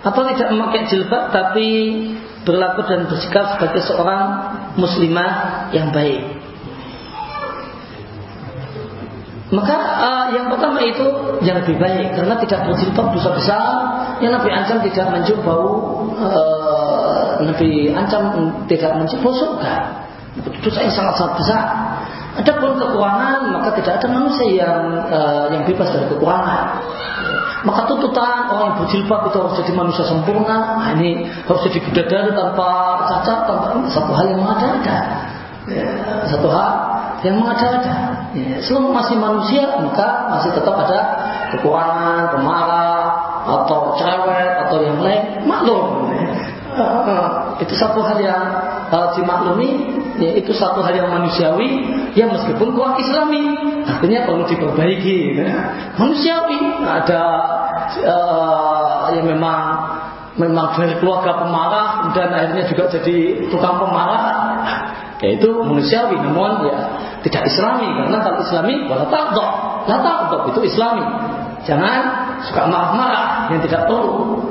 atau tidak memakai jilbab tapi berlaku dan bersikap sebagai seorang muslimah yang baik. Maka uh, yang pertama itu yang lebih baik karena tidak berjilbab dosa besar yang Nabi ancam tidak mencium bau uh, Nabi ancam tidak mencium bau surga. Dosa yang sangat sangat besar. Adapun kekurangan maka tidak ada manusia yang uh, yang bebas dari kekurangan. Maka tuntutan orang yang berjilbab itu harus jadi manusia sempurna. Nah, ini harus jadi bidadari tanpa cacat, tanpa satu hal yang mengada-ada. Ya, satu hal yang mengada-ada. Ya, selama masih manusia maka masih tetap ada kekurangan, pemarah, atau cerewet atau yang lain. Maklum. Uh, itu satu hal yang uh, dimaklumi ya, itu satu hal yang manusiawi yang meskipun kuat islami. Artinya perlu diperbaiki ya. manusiawi ada uh, yang memang memang dari keluarga pemarah dan akhirnya juga jadi tukang pemarah. Ya itu manusiawi namun ya tidak islami karena kalau islami wala taqdha la taqdha itu islami. Jangan suka marah-marah yang tidak perlu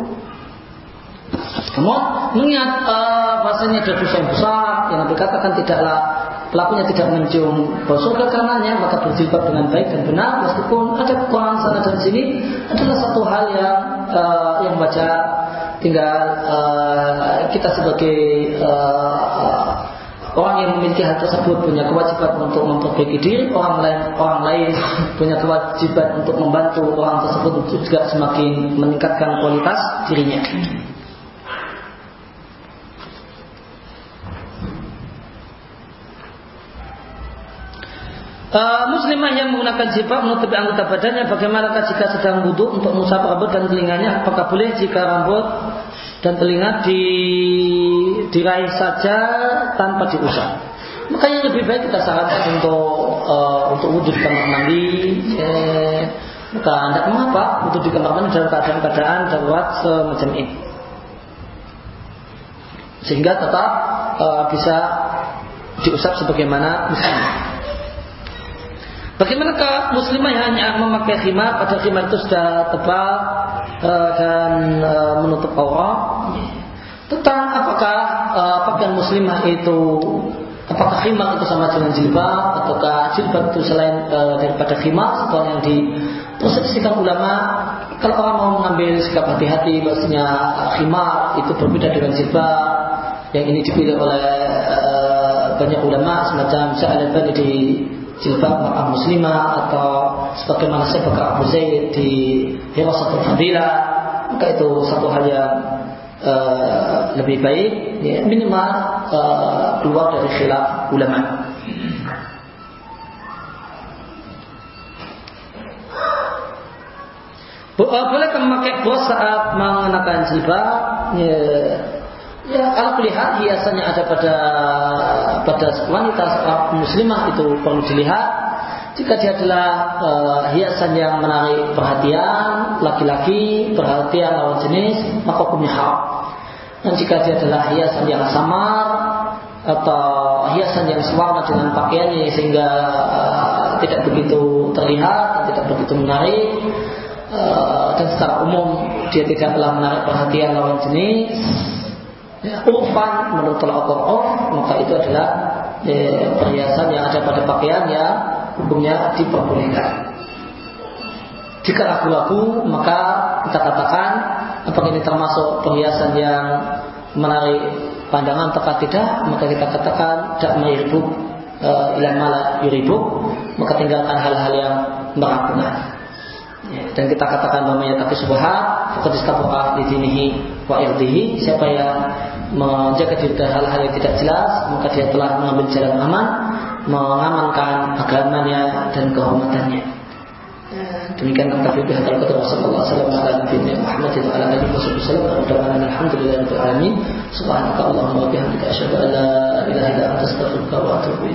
namun mengingat uh, bahasanya ada dosa yang besar yang dikatakan tidaklah pelakunya tidak mencium bau surga karenanya maka berjilbab dengan baik dan benar meskipun ada kekurangan sana dan sini adalah satu hal yang uh, yang baca tinggal uh, kita sebagai uh, orang yang memiliki hal tersebut punya kewajiban untuk memperbaiki diri orang lain orang lain punya kewajiban untuk membantu orang tersebut untuk juga semakin meningkatkan kualitas dirinya. Uh, muslimah yang menggunakan jilbab menutupi anggota badannya bagaimanakah jika sedang wudhu untuk mengusap rambut dan telinganya? Apakah boleh jika rambut dan telinga di, diraih saja tanpa diusap? Makanya lebih baik kita sarankan untuk uh, untuk wudhu di kamar mandi eh, maka tidak mengapa wudhu di kamar mandi dalam keadaan-keadaan darurat semacam ini sehingga tetap uh, bisa diusap sebagaimana muslimah Bagaimanakah muslimah yang hanya memakai khimar pada khimar itu sudah tebal uh, dan uh, menutup aurat? Tentang apakah uh, pakaian muslimah itu apakah khimar itu sama dengan jilbab ataukah jilbab itu selain uh, daripada khimar seperti yang dipersepsikan ulama kalau orang mau mengambil sikap hati-hati bahasanya khimar itu berbeda dengan jilbab yang ini dipilih oleh uh, banyak ulama semacam Syekh di jilbab mar'ah muslimah atau sebagaimana saya bakar Abu Zaid di Hirasatul Fadilah maka itu satu hal yang uh, lebih baik ya, minimal uh, keluar dari khilaf ulama Bolehkah memakai bos saat mengenakan jilbab? Ya, Ya, kalau lihat hiasannya ada pada pada wanita muslimah itu perlu dilihat. Jika dia adalah uh, hiasan yang menarik perhatian laki-laki, perhatian lawan jenis, maka hukumnya haram. Dan jika dia adalah hiasan yang samar atau hiasan yang sewarna dengan pakaiannya sehingga uh, tidak begitu terlihat tidak begitu menarik uh, dan secara umum dia tidaklah menarik perhatian lawan jenis urfan menurut urf maka itu adalah ya, perhiasan yang ada pada pakaian yang hukumnya diperbolehkan. Jika ragu-ragu maka kita katakan apakah ini termasuk perhiasan yang menarik pandangan atau tidak maka kita katakan tidak menyibuk e, ilan malah yuribuk maka tinggalkan hal-hal yang meragukan. Ya, dan kita katakan namanya tapi subhat faqad istabaqa di dinihi wa irdihi siapa yang menjaga diri dari hal-hal yang tidak jelas maka dia telah mengambil jalan aman mengamankan agamanya dan kehormatannya. Demikian kata Nabi kata Rasulullah sallallahu alaihi wasallam Muhammad wa ala alihi wasallam dan alhamdulillah rabbil alamin. Subhanaka allahumma bihamdika ilaha illa wa atubu